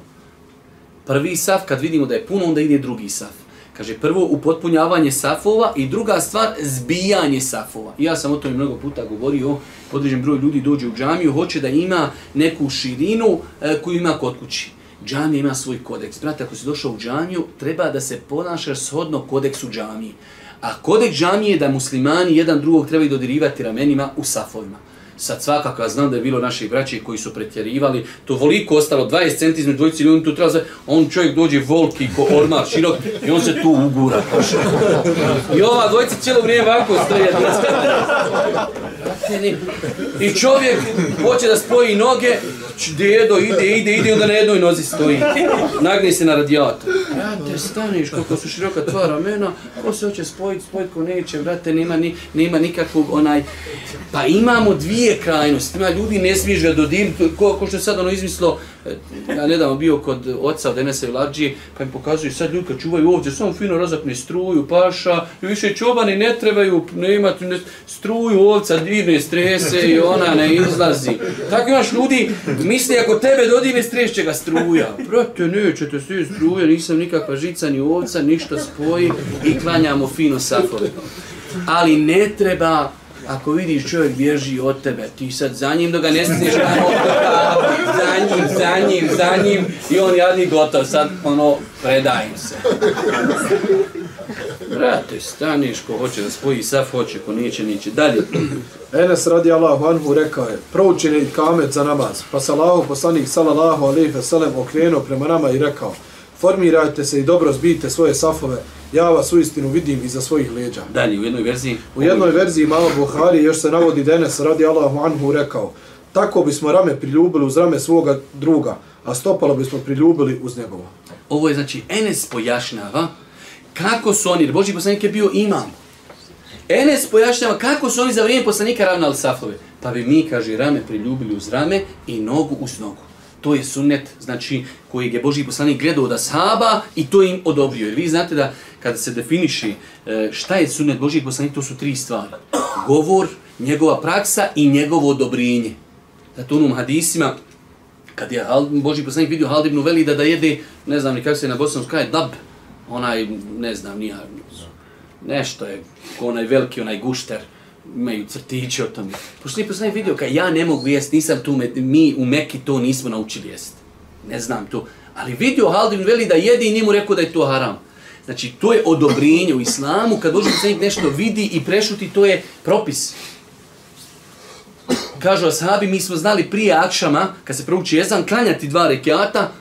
Prvi saf, kad vidimo da je puno, onda ide drugi saf. Kaže, prvo upotpunjavanje safova i druga stvar, zbijanje safova. Ja sam o tome mnogo puta govorio, određen broj ljudi dođe u džamiju, hoće da ima neku širinu e, koju ima kod kući. Džamija ima svoj kodeks. Brate, ako si došao u džamiju, treba da se ponašaš shodno kodeksu džamije. A kodek džamije je da muslimani jedan drugog trebaju dodirivati ramenima u safovima. Sad svakako, ja znam da je bilo naših braći koji su pretjerivali, to voliko ostalo, 20 cm između dvojici ljudi, tu treba za, on čovjek dođe volki ko ormar širok i on se tu ugura. I ova dvojica cijelo vrijeme ovako stoje. I čovjek hoće da spoji noge, dedo ide, ide, ide, onda na jednoj nozi stoji. Nagni se na radijator. Brate, staniš, kako su široka tva ramena, ko se hoće spojiti, spojiti ko neće, brate, nema, ni, nema nikakvog onaj... Pa imamo dvije krajnosti, ima ljudi ne smiješ ga dodiriti, ko, ko što je sad ono izmislo, e, ja nedavno bio kod oca od Enesa Viladžije, pa im pokazuju sad ljudi kad čuvaju ovdje, samo fino razapne struju, paša, i više čobani ne trebaju, ne imati ne, struju ovca, dirne strese i ona ne izlazi. Tako imaš ljudi, misli ako tebe dodirne stres će ga struja. Brate, nećete svi struja, nisam nikakva žica ni ovca, ništa spoji i klanjamo fino safove. Ali ne treba Ako vidiš čovjek bježi od tebe, ti sad za njim dok ga ne stisneš za njim, za njim, za njim i on jadni gotov, sad ono, predajem se. Brate, staniš ko hoće da spoji saf, hoće, ko neće, neće. Dalje. Enes radi Allahu anhu rekao je, proučen je kamet za namaz, pa se Allahu poslanik sallallahu alejhi ve sellem okrenuo prema nama i rekao, formirajte se i dobro zbijte svoje safove, ja vas uistinu vidim iza svojih leđa. Dalje, u jednoj verziji. U jednoj verziji malo Buhari još se navodi da Enes radi Allahu anhu rekao, tako bismo rame priljubili uz rame svoga druga, a stopalo bismo priljubili uz njegovo. Ovo je znači Enes pojašnjava kako su oni, jer Boži poslanik je bio imam. Enes pojašnjava kako su oni za vrijeme poslanika ravnali safove. Pa bi mi, kaže, rame priljubili uz rame i nogu uz nogu. To je sunnet, znači, koji je Boži poslanik gledao od ashaba i to im odobrio. Jer vi znate da kada se definiši e, šta je sunnet Boži poslanik, to su tri stvari. Govor, njegova praksa i njegovo odobrenje. Zato u onom hadisima, kad je Boži poslanik vidio Haldibnu veli Velida da jede, ne znam ni kako se na bosanskom kaže, dab, onaj, ne znam, nija, nešto je, ko onaj veliki, onaj gušter, imaju crtiće o tome. Pošto nije poslanik vidio, kaj ja ne mogu jest, nisam tu, me, mi u Meki to nismo naučili jest. Ne znam to. Ali vidio Haldin veli da jede i nije mu rekao da je to haram. Znači, to je odobrenje u islamu, kad Boži poslanik nešto vidi i prešuti, to je propis kažu ashabi, mi smo znali prije akšama, kad se prouči jezan, klanjati dva rekiata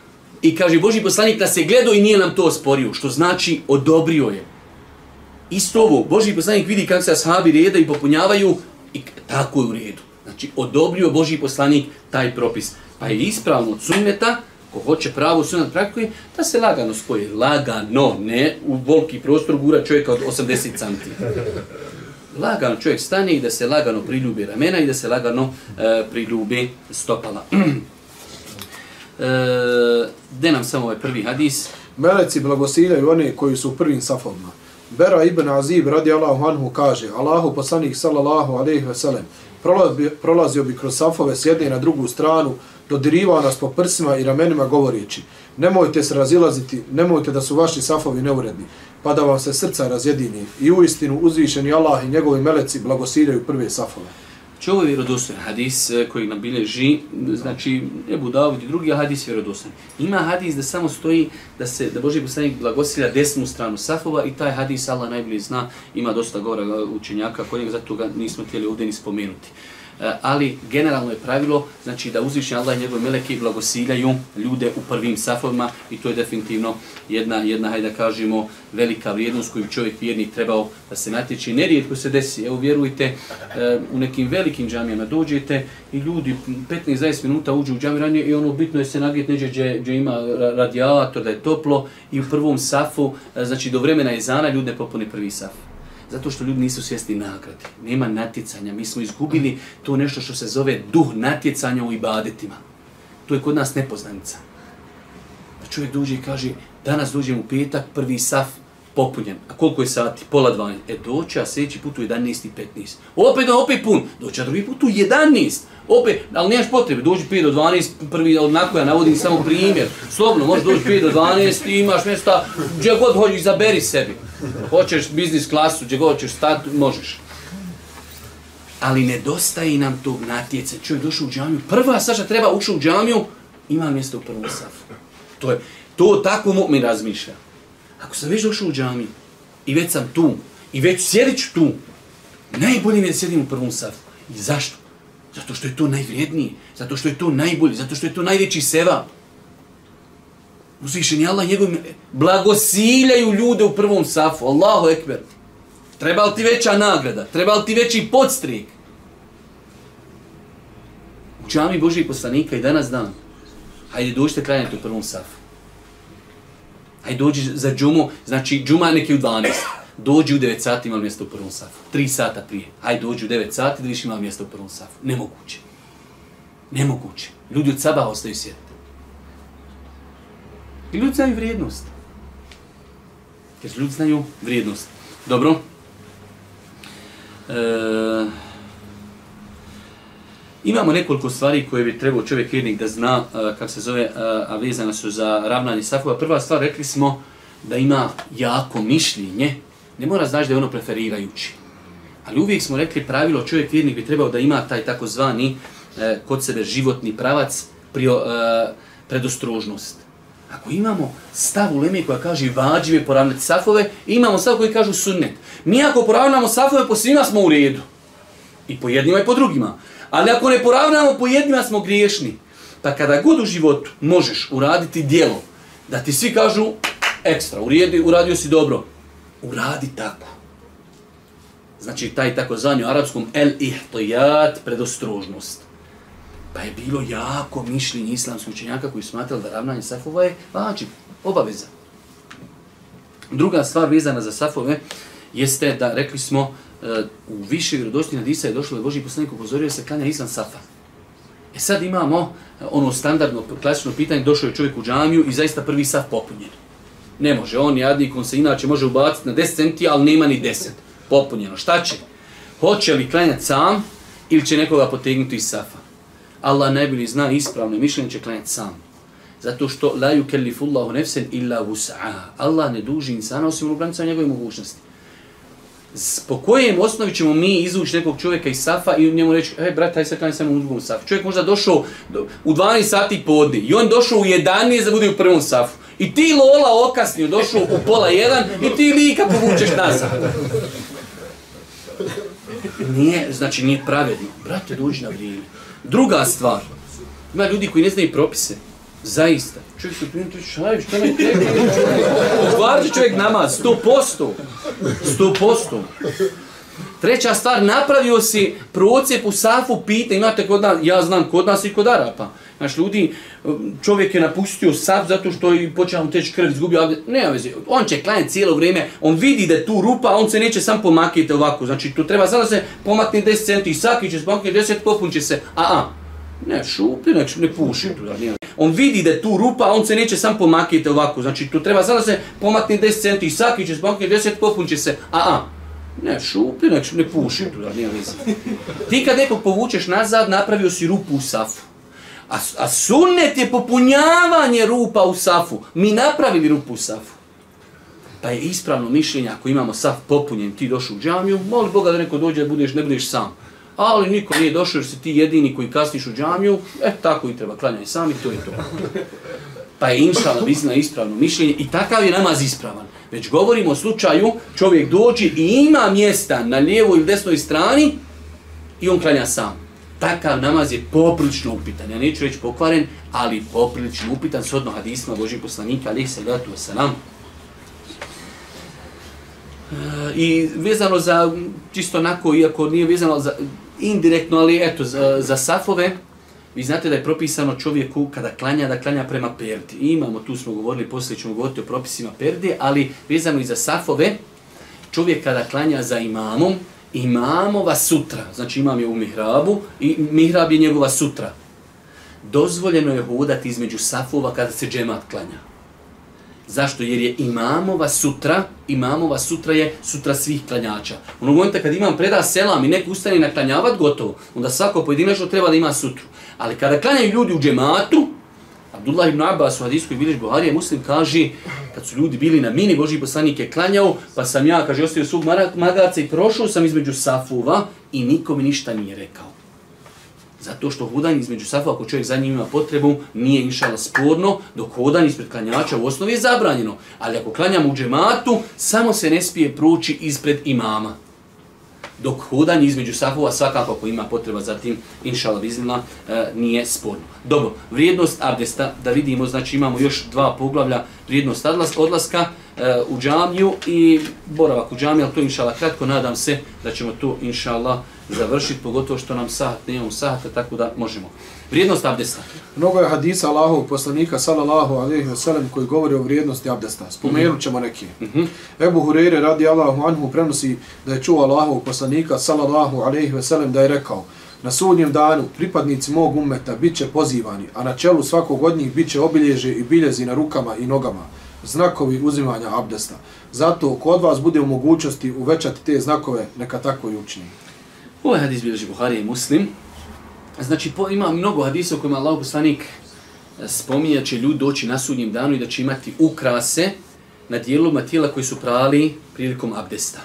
i kaže Boži poslanik da se gledao i nije nam to osporio, što znači odobrio je. Isto ovo, Boži poslanik vidi kako se ashabi reda i popunjavaju i tako je u redu. Znači, odobrio Boži poslanik taj propis. Pa je ispravno od sunneta, ko hoće pravo sunnet praktikuje, da se lagano spoji. Lagano, ne u volki prostor gura čovjeka od 80 cm. Lagano čovjek stane i da se lagano priljubi ramena i da se lagano e, priljubi stopala. e, de nam samo ovaj prvi hadis. Meleci blagosiljaju one koji su u prvim safovima. Bera ibn Azib radi Allahu anhu kaže, Allahu poslanik sallallahu alaihi ve sellem, prolazio, prolazio bi kroz safove s jedne na drugu stranu, dodirivao nas po prsima i ramenima govoreći, nemojte se razilaziti, nemojte da su vaši safovi neuredni, pa da vam se srca razjedini. I u istinu uzvišeni Allah i njegovi meleci blagosiljaju prve safove. Znači ovo je vjerodostojan hadis e, koji nam bileži, znači Ebu Davud i drugi hadis vjerodostojan. Ima hadis da samo stoji da se da Boži poslanik blagosilja desnu stranu safova i taj hadis Allah najbolje zna, ima dosta govora učenjaka, kojeg zato ga nismo htjeli ovdje ni spomenuti. E, ali generalno je pravilo znači da uzvišnji Allah i njegove meleke blagosiljaju ljude u prvim safovima i to je definitivno jedna, jedna hajde da kažemo, velika vrijednost koju čovjek vjernik trebao da se natječi. Nerijetko se desi, evo vjerujte, e, u nekim velikim džamijama dođete i ljudi 15-20 minuta uđu u džamiju i ono bitno je se nagrijet neđe gdje, gdje ima radijator, da je toplo i u prvom safu, e, znači do vremena izana ljudi ne popune prvi saf. Zato što ljudi nisu svjesni nagrade. Nema natjecanja. Mi smo izgubili to nešto što se zove duh natjecanja u ibadetima. To je kod nas nepoznanica. Da čovjek dođe i kaže, danas dođem u petak, prvi saf popunjen. A koliko je sati? Pola 12. E doće, a sljedeći put u 11 i 15. Opet, opet pun. Doće, a drugi put u 11. Opet, ali nemaš potrebe, dođi 5 do 12, prvi, onako ja navodim samo primjer. Slobno, možeš doći 5 do 12 i imaš mjesta, gdje god hoćeš, zaberi sebi. Hoćeš biznis klasu, gdje god hoćeš stati, možeš. Ali nedostaje nam tog natjece. Čovjek došao u džamiju, prva saša treba ušao u džamiju, ima mjesto u prvom safu. To je, to tako mi razmišlja. Ako sam već došao u džamiju i već sam tu, i već sjedit ću tu, najbolje mi je da sjedim u prvom safu. I zašto? Zato što je to najvrijednije, zato što je to najbolje, zato što je to najveći seva. Uzvišen je Allah njegovim blagosiljaju ljude u prvom safu. Allahu ekber. Treba li ti veća nagrada? Treba li ti veći podstrijek? U džami Božih poslanika i danas dan. Hajde dođite klanjati u prvom safu. Aj dođi za džumu, znači džuma neki u 12. Dođi u 9 sati, imam mjesto u prvom safu. 3 sata prije. Aj dođi u 9 sati da više ima mjesto u prvom safu. Nemoguće. Nemoguće. Ljudi od saba ostaju sjediti. I ljudi znaju vrijednost. Jer ljudi znaju vrijednost. Dobro. E, imamo nekoliko stvari koje bi trebao čovjek vjernik da zna, eh, kako se zove, eh, a vezane su za ravnanje safova. Prva stvar, rekli smo da ima jako mišljenje. Ne mora znaći da je ono preferirajući. Ali uvijek smo rekli pravilo, čovjek vjernik bi trebao da ima taj takozvani e, kod sebe životni pravac, prio, e, predostrožnost. Ako imamo stav u Leme koja kaže vađive poravnati safove, imamo stav koji kažu sunnet. Mi ako poravnamo safove, po svima smo u redu. I po jednima i po drugima. Ali ako ne poravnamo, po jednima smo griješni. Pa kada god u životu možeš uraditi dijelo, da ti svi kažu ekstra, urijedi, uradio si dobro, uradi tako. Znači taj takozvanju arapskom el ihtijat predostrožnost. Pa je bilo jako mišljenje islamskog učenjaka koji smatrali da ravnanje safova je vađi, obaveza. Druga stvar vezana za safove jeste da rekli smo u više vjerodostojnih hadisa je došlo da Boži poslanik upozorio se klanja izvan safa. E sad imamo e, ono standardno klasično pitanje, došao je čovjek u džamiju i zaista prvi saf popunjen. Ne može, on jadnik, on se inače može ubaciti na 10 centi, ali nema ni 10 popunjeno. Šta će? Hoće li klanjati sam ili će nekoga potegnuti iz safa? Allah najbolji zna ispravno mišljenje će klanjati sam. Zato što la yukellifullahu nefsen illa wus'aha. Allah ne duži insana osim u granicama njegove mogućnosti. Po kojem osnovi ćemo mi izvući nekog čovjeka iz safa i njemu reći, hej brat, taj se klanja samo u drugom safu. Čovjek možda došao u 12 sati podni i on došao u 11 da bude u prvom safu. I ti lola okasnio, došao u pola jedan i ti lika povučeš nazad. Nije, znači nije pravedno. Brate, dođi na vrijeme. Druga stvar, ima ljudi koji ne znaju propise. Zaista. Čovjek se primiti, šaj, šta me tebe? Ukvarit čovjek namaz, sto posto. Sto posto. Treća stvar, napravio si procijep u safu, pita, imate kod nas, ja znam kod nas i kod Arapa. Znaš, ljudi, čovjek je napustio saf zato što je počeo mu teći krv, izgubio, ne veze, on će klanjati cijelo vrijeme, on vidi da je tu rupa, on se neće sam pomakiti ovako, znači tu treba sada se pomakne 10 centi, svaki će se pomakne 10, popun će se, a a, ne šuplje, ne, ne puši tu, da nije. On vidi da je tu rupa, on se neće sam pomakiti ovako, znači tu treba sada se pomakne 10 centi, saki će se pomakne 10, popun će se, a a, ne šuplje, ne, ne puši tu, da nije veze. Ti kad nekog povučeš nazad, napravio si rupu u safu. A, a sunnet je popunjavanje rupa u safu. Mi napravili rupu u safu. Pa je ispravno mišljenje, ako imamo saf popunjen, ti došu u džamiju, moli Boga da neko dođe da budeš, ne budeš sam. Ali niko nije došao jer si ti jedini koji kasniš u džamiju, e tako i treba klanjaj sam i to je to. Pa je inšala bizna ispravno mišljenje i takav je namaz ispravan. Već govorimo o slučaju, čovjek dođe i ima mjesta na lijevoj ili desnoj strani i on klanja sam takav namaz je poprilično upitan. Ja neću reći pokvaren, ali poprilično upitan s hadisma Božih poslanika, ali se gledatu wasalam. E, I vezano za, čisto onako, iako nije vezano za, indirektno, ali eto, za, za safove, vi znate da je propisano čovjeku kada klanja, da klanja prema perdi. I imamo, tu smo govorili, poslije ćemo govoriti o propisima perde, ali vezano i za safove, čovjek kada klanja za imamom, imamova sutra, znači imam je u mihrabu i mihrab je njegova sutra. Dozvoljeno je hodati između safova kada se džemat klanja. Zašto? Jer je imamova sutra, imamova sutra je sutra svih klanjača. U onog momenta kad imam preda selam i neko ustane na klanjavat, gotovo, onda svako pojedinačno treba da ima sutru. Ali kada klanjaju ljudi u džematu, Abdullah ibn Abbas u hadijskoj bilješ Buharije muslim kaže kad su ljudi bili na mini Boži poslanik je klanjao pa sam ja kaže ostavio svog magarca i prošao sam između safuva i niko mi ništa nije rekao. Zato što hodanje između safa, ako čovjek za njim ima potrebu nije inšala sporno dok hodanje ispred klanjača u osnovi je zabranjeno. Ali ako klanjamo u džematu samo se ne smije proći ispred imama dok hodanje između safova svakako ako ima potreba za tim, inšala viznila, e, nije sporno. Dobro, vrijednost abdesta, da vidimo, znači imamo još dva poglavlja, vrijednost odlaska e, u džamiju i boravak u džamiju, ali to inšala kratko, nadam se da ćemo to inšala završiti, pogotovo što nam sahat, ne imamo sahata, tako da možemo. Vrijednost abdesta. Mnogo je hadisa Allahovog poslanika sallallahu alejhi ve sellem koji govori o vrijednosti abdesta. Spomenut ćemo neki. Mm -hmm. Ebu Hurajre radi Allahu anhu prenosi da je čuo Allahovog poslanika sallallahu alejhi ve sellem da je rekao: Na sudnjem danu pripadnici mog ummeta biće pozivani, a na čelu svakog od njih biće obilježe i biljezi na rukama i nogama, znakovi uzimanja abdesta. Zato kod vas bude u mogućnosti uvećati te znakove, neka tako i učini. Ovaj hadis bilježi Buhari i Muslim. Znači, po, ima mnogo hadisa u kojima Allah poslanik e, će ljudi doći na sudnjem danu i da će imati ukrase na dijeloma tijela koji su prali prilikom abdesta.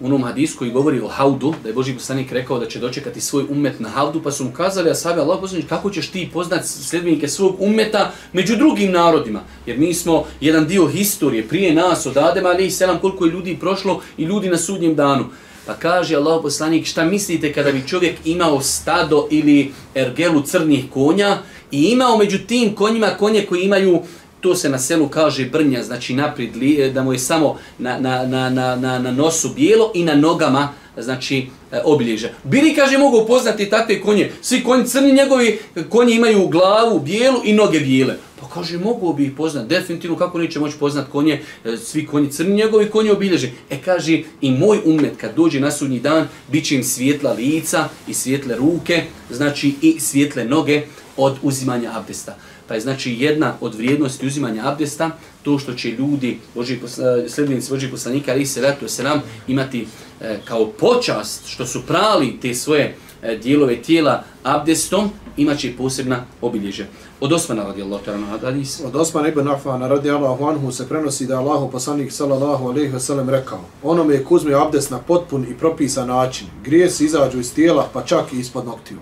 U onom hadisu koji govori o haudu, da je Boži poslanik rekao da će dočekati svoj umet na haudu, pa su mu kazali, a sabi Allah poslanik, kako ćeš ti poznat sljedbenike svog umeta među drugim narodima? Jer mi smo jedan dio historije prije nas od Adema, ali i selam koliko je ljudi prošlo i ljudi na sudnjem danu. Pa kaže Allah poslanik, šta mislite kada bi čovjek imao stado ili ergelu crnih konja i imao među tim konjima konje koji imaju, to se na selu kaže brnja, znači naprijed, e, da mu je samo na, na, na, na, na, na nosu bijelo i na nogama, znači e, obilježe. Bili, kaže, mogu upoznati takve konje. Svi konji crni njegovi, e, konji imaju glavu bijelu i noge bijele. Pa kaže, mogu bi ih poznat, definitivno, kako neće moći poznat konje, e, svi konji crni njegovi, konje obilježe. E kaže, i moj umet kad dođe na sudnji dan, bit će im svjetla lica i svjetle ruke, znači i svjetle noge od uzimanja abdesta. Pa je znači jedna od vrijednosti uzimanja abdesta to što će ljudi, Boži, e, eh, sljedbenici Božih poslanika, ali se ratu se nam imati e, kao počast što su prali te svoje e, dijelove tijela abdestom, imaće posebna obilježja. Od Osmana radi Allah, hadis. Od Osmana ibn Afana radi Allahu anhu se prenosi da Allahu poslanik sallallahu alaihi ve sellem rekao onome je kuzme abdest na potpun i propisan način, grije se izađu iz tijela pa čak i ispod noktiju.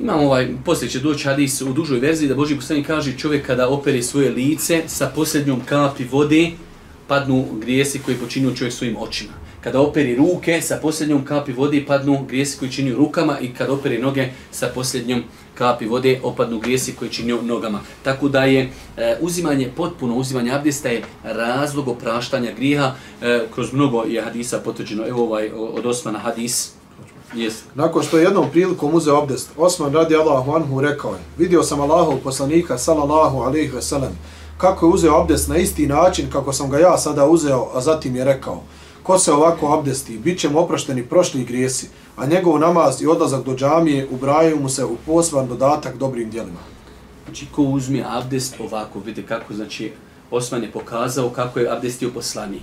Imamo ovaj, poslije će doći hadis u dužoj verziji da Boži poslanik kaže čovjek kada opere svoje lice sa posljednjom kapi vode padnu grijesi koji počinju čovjek svojim očima. Kada operi ruke, sa posljednjom kapi vode padnu grijesi koji činju rukama i kada operi noge, sa posljednjom kapi vode opadnu grijesi koji činju nogama. Tako da je e, uzimanje, potpuno uzimanje abdesta je razlog opraštanja griha. E, kroz mnogo je hadisa potvrđeno. Evo ovaj od Osmana hadis. Yes. Nakon što je jednom prilikom uzeo abdest, Osman radi Allahu anhu rekao je, vidio sam Allahov poslanika, salallahu alaihi ve sellem, kako je uzeo abdest na isti način kako sam ga ja sada uzeo, a zatim je rekao, ko se ovako abdesti, bit će mu oprašteni prošli grijesi, a njegov namaz i odlazak do džamije ubrajaju mu se u posvan dodatak dobrim dijelima. Znači, ko uzme abdest ovako, vidite kako, znači, Osman je pokazao kako je abdestio poslanik.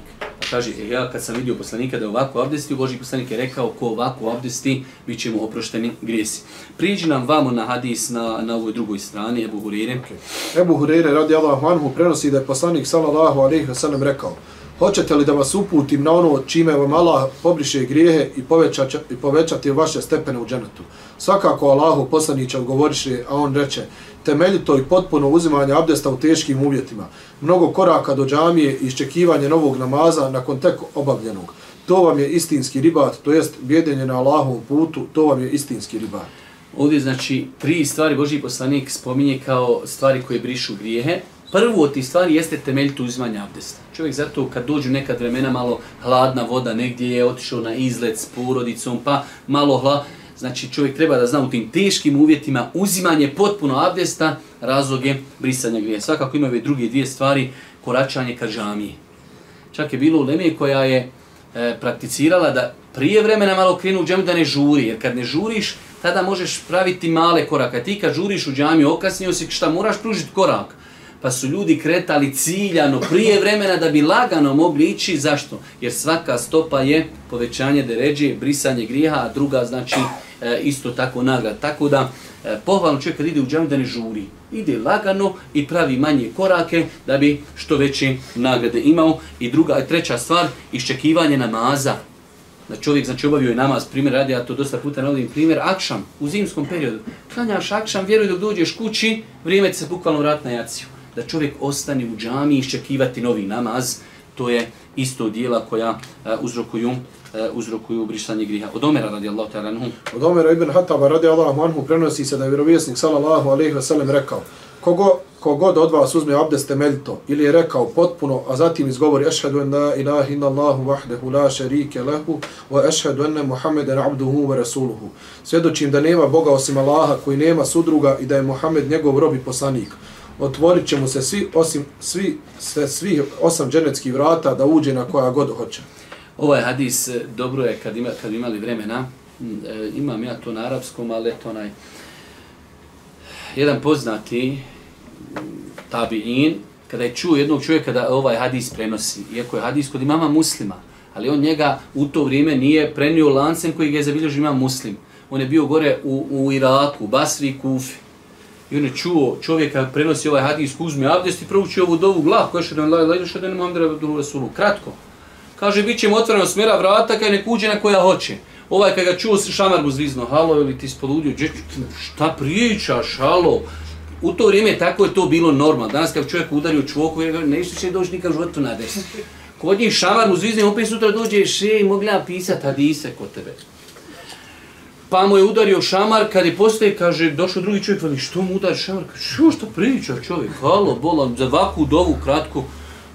Kaže, e, ja kad sam vidio poslanika da je ovako abdestio, Boži poslanik je rekao, ko ovako abdesti, bit će mu oprošteni grijesi. Priđi nam vamo na hadis na, na ovoj drugoj strani, Ebu Hurire. Okay. Ebu Hurire radi Allahu anhu prenosi da je poslanik sallallahu alaihi wa sallam rekao, Hoćete li da vas uputim na ono čime vam Allah pobriše grijehe i, poveća, i povećati vaše stepene u dženetu? Svakako Allahu poslaniće odgovoriše, a on reče, temeljito i potpuno uzimanje abdesta u teškim uvjetima, mnogo koraka do džamije i iščekivanje novog namaza nakon tek obavljenog. To vam je istinski ribat, to jest bjedenje na Allahovom putu, to vam je istinski ribat. Ovdje znači tri stvari Boži poslanik spominje kao stvari koje brišu grijehe. Prvo od tih stvari jeste temeljito uzimanje abdesta. Čovjek zato kad dođu nekad vremena malo hladna voda, negdje je otišao na izlet s porodicom, pa malo hla, znači čovjek treba da zna u tim teškim uvjetima uzimanje potpuno abdesta, razloge brisanja grije. Svakako imaju ove druge dvije stvari, koračanje ka džamiji. Čak je bilo u Leme koja je e, prakticirala da prije vremena malo krenu u džamiju da ne žuri, jer kad ne žuriš, tada možeš praviti male korake. Ti kad žuriš u džamiju, okasnio si šta moraš pružiti korak pa su ljudi kretali ciljano prije vremena da bi lagano mogli ići. Zašto? Jer svaka stopa je povećanje deređe, brisanje grijeha, a druga znači e, isto tako nagrad. Tako da e, pohvalno čovjek kad ide u džamiju da ne žuri. Ide lagano i pravi manje korake da bi što veće nagrade imao. I druga, i treća stvar, iščekivanje namaza. Da čovjek znači obavio je namaz, primjer radi, ja to dosta puta navodim, primjer akšam u zimskom periodu. Klanjaš akšam, vjeruj dok dođeš kući, vrijeme se bukvalno vrat na jaciju da čovjek ostane u džami i iščekivati novi namaz, to je isto dijela koja eh, uzrokuju eh, uzrokuju brisanje griha. Od Omera radijallahu ta'ala anhu. Od Omera ibn Hataba radijallahu anhu prenosi se da je vjerovjesnik sallallahu alejhi ve sellem rekao: Kogo kogod od vas uzme abdest temeljito ili je rekao potpuno, a zatim izgovori ešhedu en la ilaha illa Allahu wahdahu la šerike lahu wa ešhedu enne Muhammeden abduhu wa rasuluhu. Svjedočim da nema Boga osim Allaha koji nema sudruga i da je Muhammed njegov rob i poslanik otvorit će mu se svi, osim, svi, sve, svi osam dženeckih vrata da uđe na koja god hoće. Ovaj hadis e, dobro je kad, ima, kad imali vremena, mm, e, imam ja to na arapskom, ali eto onaj, jedan poznati mm, tabi'in, kada je čuo jednog čovjeka da ovaj hadis prenosi, iako je hadis kod imama muslima, ali on njega u to vrijeme nije prenio lancem koji ga je zabilježio imam muslim. On je bio gore u, u Iraku, Basri i Kufi. I on je čuo čovjeka prenosi ovaj hadis uzme abdest i prouči ovu dovu glav koja je šedan la ilaha šedan Muhammed Abdul Rasulu. Kratko. Kaže, bit ćemo otvoreno smjera vrata kaj ne kuđe na koja hoće. Ovaj kad ga čuo šamar mu zvizno, halo, ili ti spoludio, šta pričaš, halo. U to vrijeme tako je to bilo normalno. Danas kad čovjek udari u čvoku, ne išto će doći nikad životu na des. Kod njih šamar mu zvizno, opet sutra dođe, še, mogla pisati hadise kod tebe pa mu je udario šamar, kad je postoje, kaže, došao drugi čovjek, veli, što mu udari šamar? Kaže, što što priča čovjek, halo, bolam, za vaku dovu kratko.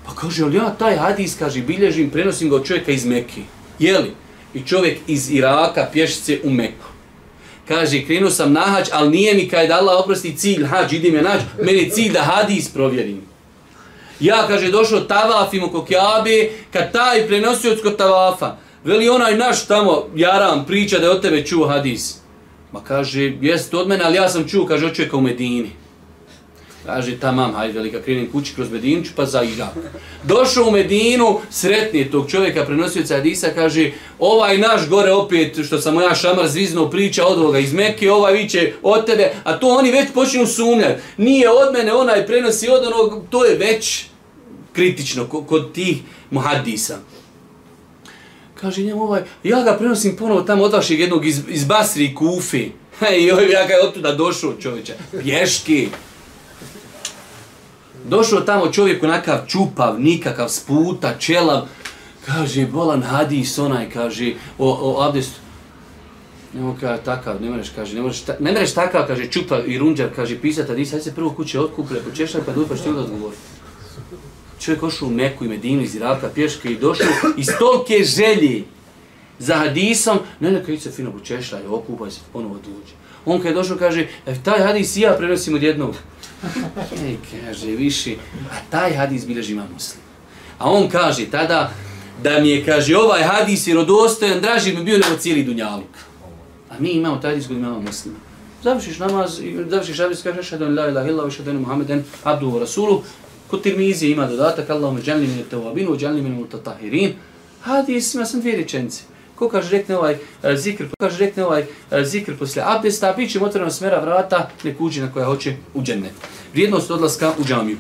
Pa kaže, ali ja taj hadis, kaže, bilježim, prenosim ga od čovjeka iz Mekke. Jeli? I čovjek iz Iraka pješice u Meku. Kaže, krenuo sam na hađ, ali nije mi kaj da Allah oprosti cilj hađ, idem ja nađ, meni cilj da hadis provjerim. Ja, kaže, došao tavafim oko Kjabe, kad taj prenosio od tavafa, Veli onaj naš tamo, Jaram, priča da je od tebe čuo hadis. Ma kaže, jeste od mene, ali ja sam čuo, kaže, od čovjeka u Medini. Kaže, tamam, hajde, velika, krenim kući kroz Medinču, pa za Irak. Došao u Medinu, sretni tog čovjeka, prenosioca hadisa, kaže, ovaj naš gore opet, što sam ja šamar zvizno priča od ovoga iz Mekke, ovaj viće od tebe, a to oni već počinu sumnjati. Nije od mene, onaj prenosi od onog, to je već kritično kod tih muhadisa kaže njemu ovaj, ja ga prenosim ponovo tamo od vašeg jednog iz, iz Basri i Kufi. I ovaj, ja ga je otuda došao čovječe, pješki. Došao tamo čovjek onakav čupav, nikakav sputa, čelav, kaže, bolan hadis onaj, kaže, o, o abdestu. Nemo kaže, takav, ne mereš, kaže, ne, možeš, ta, ne mereš takav, kaže, čupav i runđar, kaže, pisat hadis, hajde se prvo kuće otkupile, počešaj, pa dupaš ti onda odgovori. Čovjek ošao u Meku i Medinu iz Iraka, pješke i došao iz tolke želje za hadisom, ne, neka se fino počešlja i okupa se, ponovo dođe. On kad je došao, kaže, e, taj hadis i ja prenosim od jednog. Ej, kaže, više, a taj hadis bilježi ima muslim. A on kaže tada, da mi je, kaže, ovaj hadis je rodostojan, draži mi bio nego cijeli dunjaluk. A mi imamo taj hadis kod imamo muslima. Završiš namaz, završiš hadis, kaže, šadan la ilaha illa, šadan muhammeden, abdu rasulu. Kod tirmizije ima dodatak, Allahumma džalni min tawabinu, džalni min mutatahirin. Hadis ima sam dvije rečenice. Ko kaže rekne ovaj uh, zikr, ko kaže rekne ovaj uh, zikr posle abdesta, bit će otvoreno smera vrata, nek uđe na koja hoće u džennet. Vrijednost odlaska u džamiju.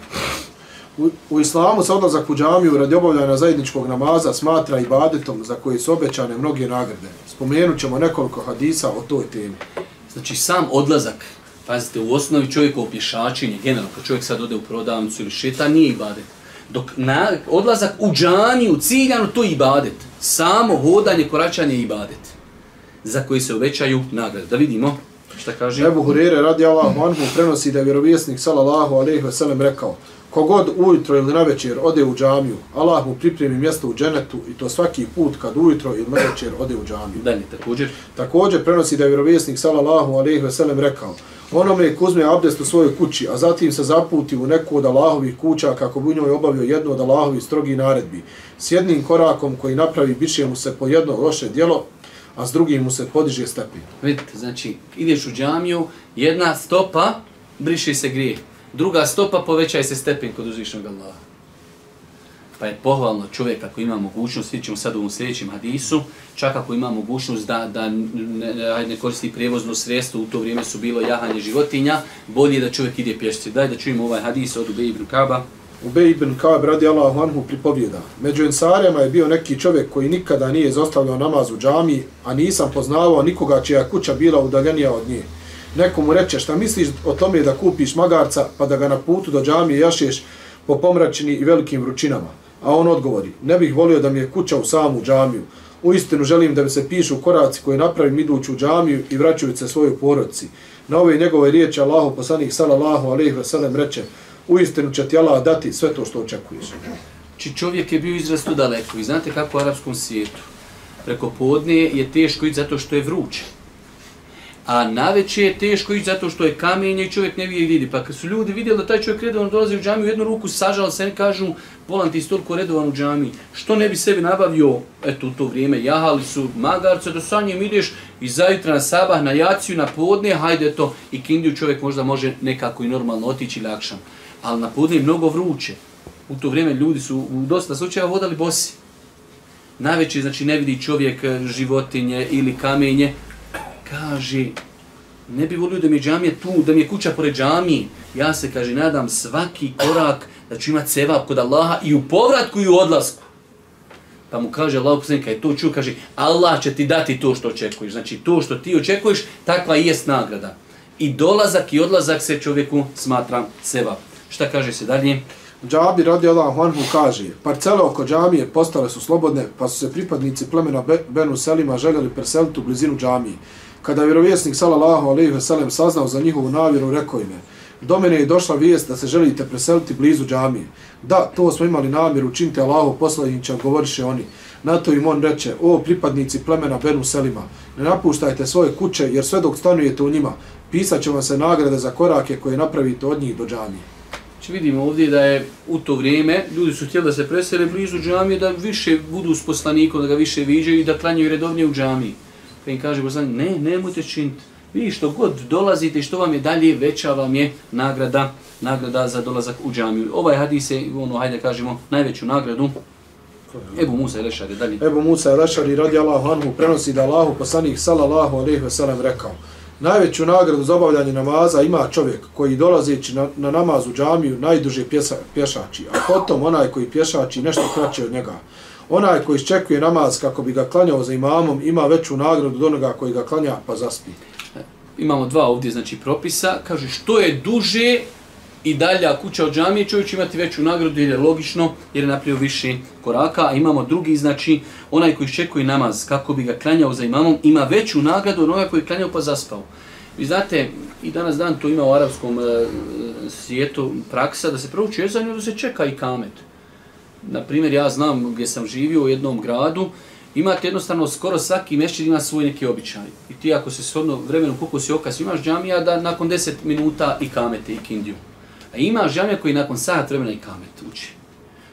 U, u islamu se odlazak u džamiju radi obavljanja zajedničkog namaza smatra ibadetom za koji su obećane mnoge nagrade. Spomenut ćemo nekoliko hadisa o toj temi. Znači sam odlazak, pazite, u osnovi čovjekovo pješačenje, generalno, kad čovjek sad ode u prodavnicu ili šeta, nije ibadet. Dok na, odlazak u džani, u ciljano, to je ibadet. Samo hodanje, koračanje je ibadet. Za koji se uvećaju nagrade. Da vidimo šta kaže. Ebu Hurere radi Allahu anhu prenosi da je vjerovjesnik sallallahu alejhi ve sellem rekao Kogod ujutro ili na večer ode u džamiju, Allah mu pripremi mjesto u dženetu i to svaki put kad ujutro ili na večer ode u džamiju. Dalje, također. Također prenosi da je vjerovjesnik sallallahu alejhi ve sellem rekao Onome ko uzme abdest u svojoj kući, a zatim se zaputi u neku od Allahovih kuća kako bi u njoj obavio jednu od Allahovih strogih naredbi. S jednim korakom koji napravi, biće mu se po jedno loše djelo, a s drugim mu se podiže stepen. Vidite, znači, ideš u džamiju, jedna stopa, briše se grijeh. Druga stopa, povećaj se stepen kod uzvišnog Allaha. Pa je pohvalno čovjek ako ima mogućnost, vidjet ćemo sad u ovom sljedećem hadisu, čak ako ima mogućnost da, da ne, ne, koristi prijevozno sredstvo, u to vrijeme su bilo jahanje životinja, bolje da čovjek ide pješci. Daj da čujemo ovaj hadis od Ubej ibn Kaba. Ubej ibn Kaab radi Allahu anhu pripovijeda. Među ensarima je bio neki čovjek koji nikada nije izostavljao namaz u džami, a nisam poznavao nikoga čija kuća bila udaljenija od nje nekomu reče šta misliš o tome da kupiš magarca pa da ga na putu do džamije jašeš po pomračini i velikim vrućinama. A on odgovori, ne bih volio da mi je kuća u samu džamiju. U istinu želim da mi se pišu koraci koje napravim iduću u džamiju i vraćaju se svojoj porodci. Na ove njegove riječi Allahu poslanik sallallahu alejhi ve sellem reče: "U istinu će ti Allah dati sve to što očekuješ." Či čovjek je bio izrasto daleko i znate kako u arapskom svijetu. Preko podne je teško ići zato što je vruće. A naveče je teško ići zato što je kamenje i čovjek ne vidi vidi. Pa kad su ljudi vidjeli da taj čovjek redovno dolazi u džamiju, u jednu ruku sažal se ne kažu, volan ti stoliko redovan u džamiji. Što ne bi sebi nabavio, eto u to vrijeme, jahali su magarce, do sa njim ideš i zajutra na sabah, na jaciju, na podne, hajde to. I kindiju čovjek možda može nekako i normalno otići lakšan. Ali na podne je mnogo vruće. U to vrijeme ljudi su u dosta slučaja vodali bosi. Najveći, znači ne vidi čovjek e, životinje ili kamenje, kaže, ne bi volio da mi je džamija tu, da mi je kuća pored džamije. Ja se, kaže, nadam svaki korak da ću imat sevap kod Allaha i u povratku i u odlasku. Pa mu kaže Allah poslanika, je to čuo, kaže, Allah će ti dati to što očekuješ. Znači, to što ti očekuješ, takva i jest nagrada. I dolazak i odlazak se čovjeku smatra sevap. Šta kaže se dalje? Džabi radi Allahu anhu kaže, parcele oko džamije postale su slobodne, pa su se pripadnici plemena Benu Selima željeli preseliti u blizinu džamije. Kada vjerovjesnik sallallahu alejhi ve sellem saznao za njihovu navjeru, rekao im je: "Do mene je došla vijest da se želite preseliti blizu džamije." Da, to smo imali namjeru, učinite Allahu poslanića, govoriše oni. Na to im on reče: "O pripadnici plemena Benu Selima, ne napuštajte svoje kuće, jer sve dok stanujete u njima, pisat će vam se nagrade za korake koje napravite od njih do džamije." Či vidimo ovdje da je u to vrijeme ljudi su htjeli da se presele blizu džamije, da više budu s poslanikom, da ga više viđaju i da klanjaju redovnije u džamiji. Pa im kaže poslanik, ne, nemojte činiti. Vi što god dolazite i što vam je dalje, veća vam je nagrada, nagrada za dolazak u džamiju. Ovaj hadis je, ono, hajde kažemo, najveću nagradu. Ebu Musa je lešar dalje. Ebu Musa je lešar radi Allahu anhu prenosi da Allahu poslanik sallallahu alejhi ve sellem rekao: Najveću nagradu za obavljanje namaza ima čovjek koji dolazeći na, na namaz u džamiju najduže pjesa, pješači, a potom onaj koji pješači nešto kraće od njega. Onaj koji iščekuje namaz kako bi ga klanjao za imamom ima veću nagradu od onoga koji ga klanja pa zaspi. Imamo dva ovdje znači propisa. Kaže što je duže i dalja kuća od džamije, čovjek će imati veću nagradu jer je logično, jer je napravio više koraka, a imamo drugi, znači onaj koji iščekuje namaz kako bi ga klanjao za imamom, ima veću nagradu od onoga koji je klanjao pa zaspao. Vi znate, i danas dan to ima u arapskom e, svijetu praksa da se prouči ezan da se čeka i kamet na primjer, ja znam gdje sam živio u jednom gradu, imate jednostavno skoro svaki mešćin ima svoj neki običaj. I ti ako se shodno vremenu koliko si okas imaš džamija da nakon 10 minuta i kamete i kindiju. A ima džamija koji nakon sat vremena i kamet uči.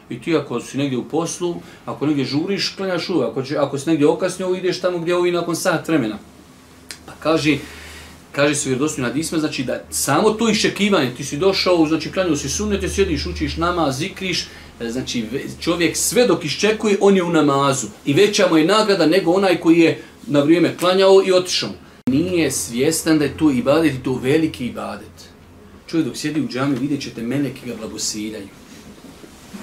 I ti ako si negdje u poslu, ako negdje žuriš, klanjaš uvijek. Ako, ako si negdje okasnio, ideš tamo gdje ovi nakon sat vremena. Pa kaže, kaže se vjerodostojno na disma, znači da samo to iščekivanje, ti si došao, znači klanjao si sunnet, sjediš, učiš nama, zikriš, E, znači čovjek sve dok iščekuje, on je u namazu. I veća mu je nagrada nego onaj koji je na vrijeme klanjao i otišao. Nije svjestan da je to ibadet i to veliki ibadet. Čovjek dok sjedi u džami, vidjet ćete mene ga blagosiljaju.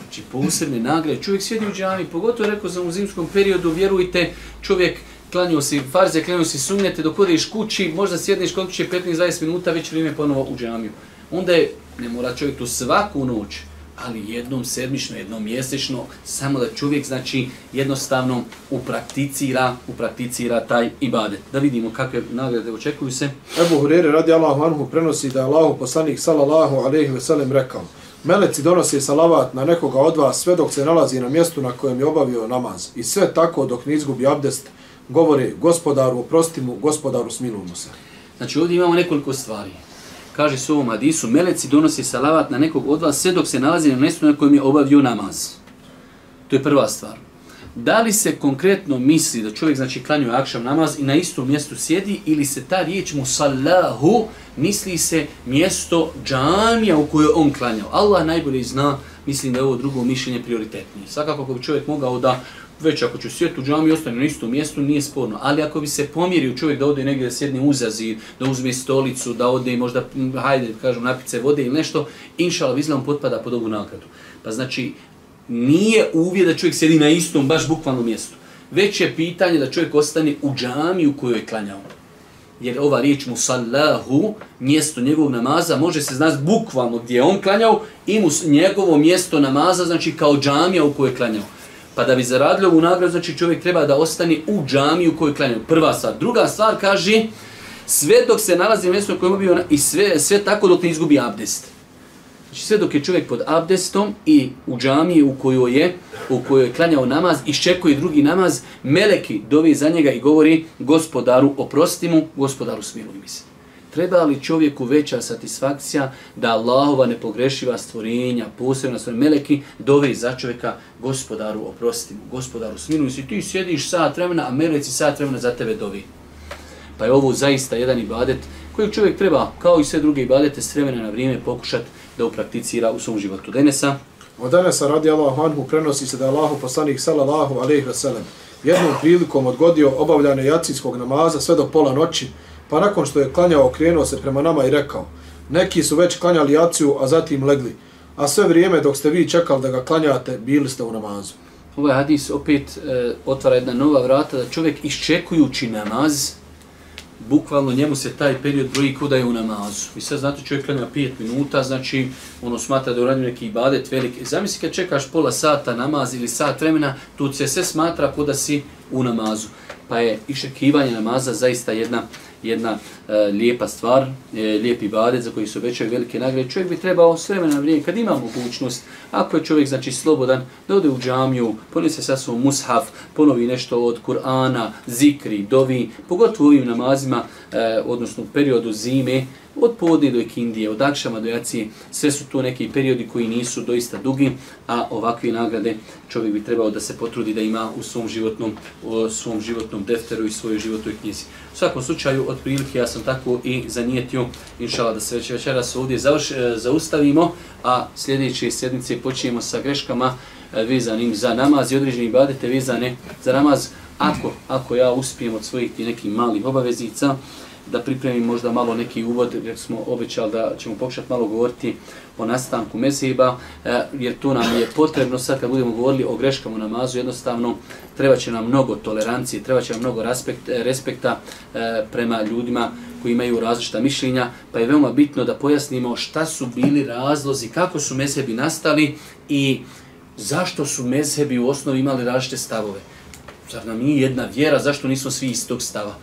Znači posebne nagrade. Čovjek sjedi u džami, pogotovo rekao sam u zimskom periodu, vjerujte, čovjek klanio si farze, klanio si sunnete, dok odeš kući, možda sjedneš kod kuće 15-20 minuta, već vrijeme ponovo u džamiju. Onda je, ne mora čovjek tu svaku noć, ali jednom sedmično, jednom mjesečno, samo da čovjek, znači, jednostavno uprakticira, uprakticira taj ibadet. Da vidimo kakve nagrade očekuju se. Ebu Hurere radi Allahu Anhu prenosi da je Allahu poslanik sallallahu alaihi ve sellem rekao Meleci donosi salavat na nekoga od vas sve dok se nalazi na mjestu na kojem je obavio namaz. I sve tako dok ne izgubi abdest, govori gospodaru, oprosti mu, gospodaru, smiluj mu se. Znači ovdje imamo nekoliko stvari. Kaže se u ovom hadisu, meleci donosi salavat na nekog od vas sve dok se nalazi na mjestu na kojem je obavio namaz. To je prva stvar. Da li se konkretno misli da čovjek znači klanjuje akšam namaz i na istom mjestu sjedi ili se ta riječ mu salahu misli se mjesto džamija u kojoj on klanjao. Allah najbolje zna, mislim da je ovo drugo mišljenje prioritetnije. Svakako ako bi čovjek mogao da već ako će sjeti u džami i ostane na istom mjestu, nije sporno. Ali ako bi se pomirio čovjek da ode negdje da sjedne uzazi, da uzme stolicu, da ode i možda, hajde, kažem, napice vode ili nešto, inšala vizla potpada pod ovu nagradu. Pa znači, nije uvijek da čovjek sjedi na istom, baš bukvalnom mjestu. Već je pitanje da čovjek ostane u džami u kojoj je klanjao. Jer ova riječ musallahu, mjesto njegovog namaza, može se znati bukvalno gdje je on klanjao i mu njegovo mjesto namaza, znači kao džamija u kojoj je klanjao. Pa da bi zaradili ovu nagradu, znači čovjek treba da ostane u džamiju koju kojoj klanjaju. Prva stvar. Druga stvar kaže, sve dok se nalazi mjesto u kojem bio i sve, sve tako dok ne izgubi abdest. Znači sve dok je čovjek pod abdestom i u džamiji u kojoj je, u kojoj je klanjao namaz, iščekuje drugi namaz, meleki dovi za njega i govori gospodaru oprosti mu, gospodaru smiluj mi se treba li čovjeku veća satisfakcija da Allahova nepogrešiva stvorenja, posebno stvorenja, meleki, dove za čovjeka gospodaru oprosti mu, gospodaru smiluj si, ti sjediš sat vremena, a meleci sat vremena za tebe dovi. Pa je ovo zaista jedan ibadet koji čovjek treba, kao i sve druge ibadete, s vremena na vrijeme pokušati da uprakticira u svom životu. Denesa? Od Denesa radi Allahu Anhu prenosi se da je Allahu poslanik sallallahu alaihi ve sellem jednom prilikom odgodio obavljanje jacijskog namaza sve do pola noći, Pa nakon što je klanjao, okrenuo se prema nama i rekao, neki su već klanjali jaciju, a zatim legli. A sve vrijeme dok ste vi čekali da ga klanjate, bili ste u namazu. Ovaj hadis opet e, otvara jedna nova vrata da čovjek iščekujući namaz, bukvalno njemu se taj period broji kuda je u namazu. I sad znate čovjek klanja 5 minuta, znači ono smatra da uradio neki ibadet veliki. Zamisli kad čekaš pola sata namaz ili sat vremena, tu se sve smatra kuda si u namazu. Pa je iščekivanje namaza zaista jedna jedna e, lijepa stvar, e, lijepi badet za koji su veće velike nagrade. Čovjek bi trebao s vremena vrijeme, kad ima mogućnost, ako je čovjek znači slobodan, da ode u džamiju, ponese sa svom mushaf, ponovi nešto od Kur'ana, zikri, dovi, pogotovo u ovim namazima, e, odnosno u periodu zime, od podne do ikindije, od akšama do jacije, sve su to neki periodi koji nisu doista dugi, a ovakve nagrade čovjek bi trebao da se potrudi da ima u svom životnom, u svom životnom defteru i svojoj životnoj knjizi. U svakom slučaju, od prilike, ja sam tako i zanijetio, inšala, da se već večeras ovdje završ, e, zaustavimo, a sljedeće sedmice počinjemo sa greškama e, vezanim za namaz i određeni badete vezane za namaz. Ako, ako ja uspijem od svojih nekih malih obaveznica, da pripremim možda malo neki uvod, jer smo obećali da ćemo pokušati malo govoriti o nastanku mezheba, e, jer to nam je potrebno sad kad budemo govorili o greškama u namazu, jednostavno treba će nam mnogo tolerancije, treba će nam mnogo respekt, e, respekta e, prema ljudima koji imaju različita mišljenja, pa je veoma bitno da pojasnimo šta su bili razlozi, kako su mezhebi nastali i zašto su mezhebi u osnovi imali različite stavove. Zar nam nije jedna vjera, zašto nismo svi istog stava?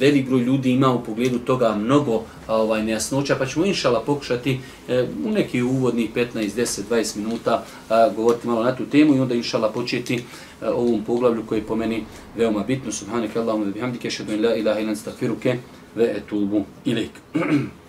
Velik broj ljudi ima u pogledu toga mnogo ovaj nejasnoća, pa ćemo inšala pokušati e, u neki uvodnih 15, 10, 20 minuta a, govoriti malo na tu temu i onda inšala početi e, a, ovom poglavlju koji je po meni veoma bitno. Subhanak Allahumma bihamdike, šedun la ilaha ilan stakfiruke, ve etubu ilik.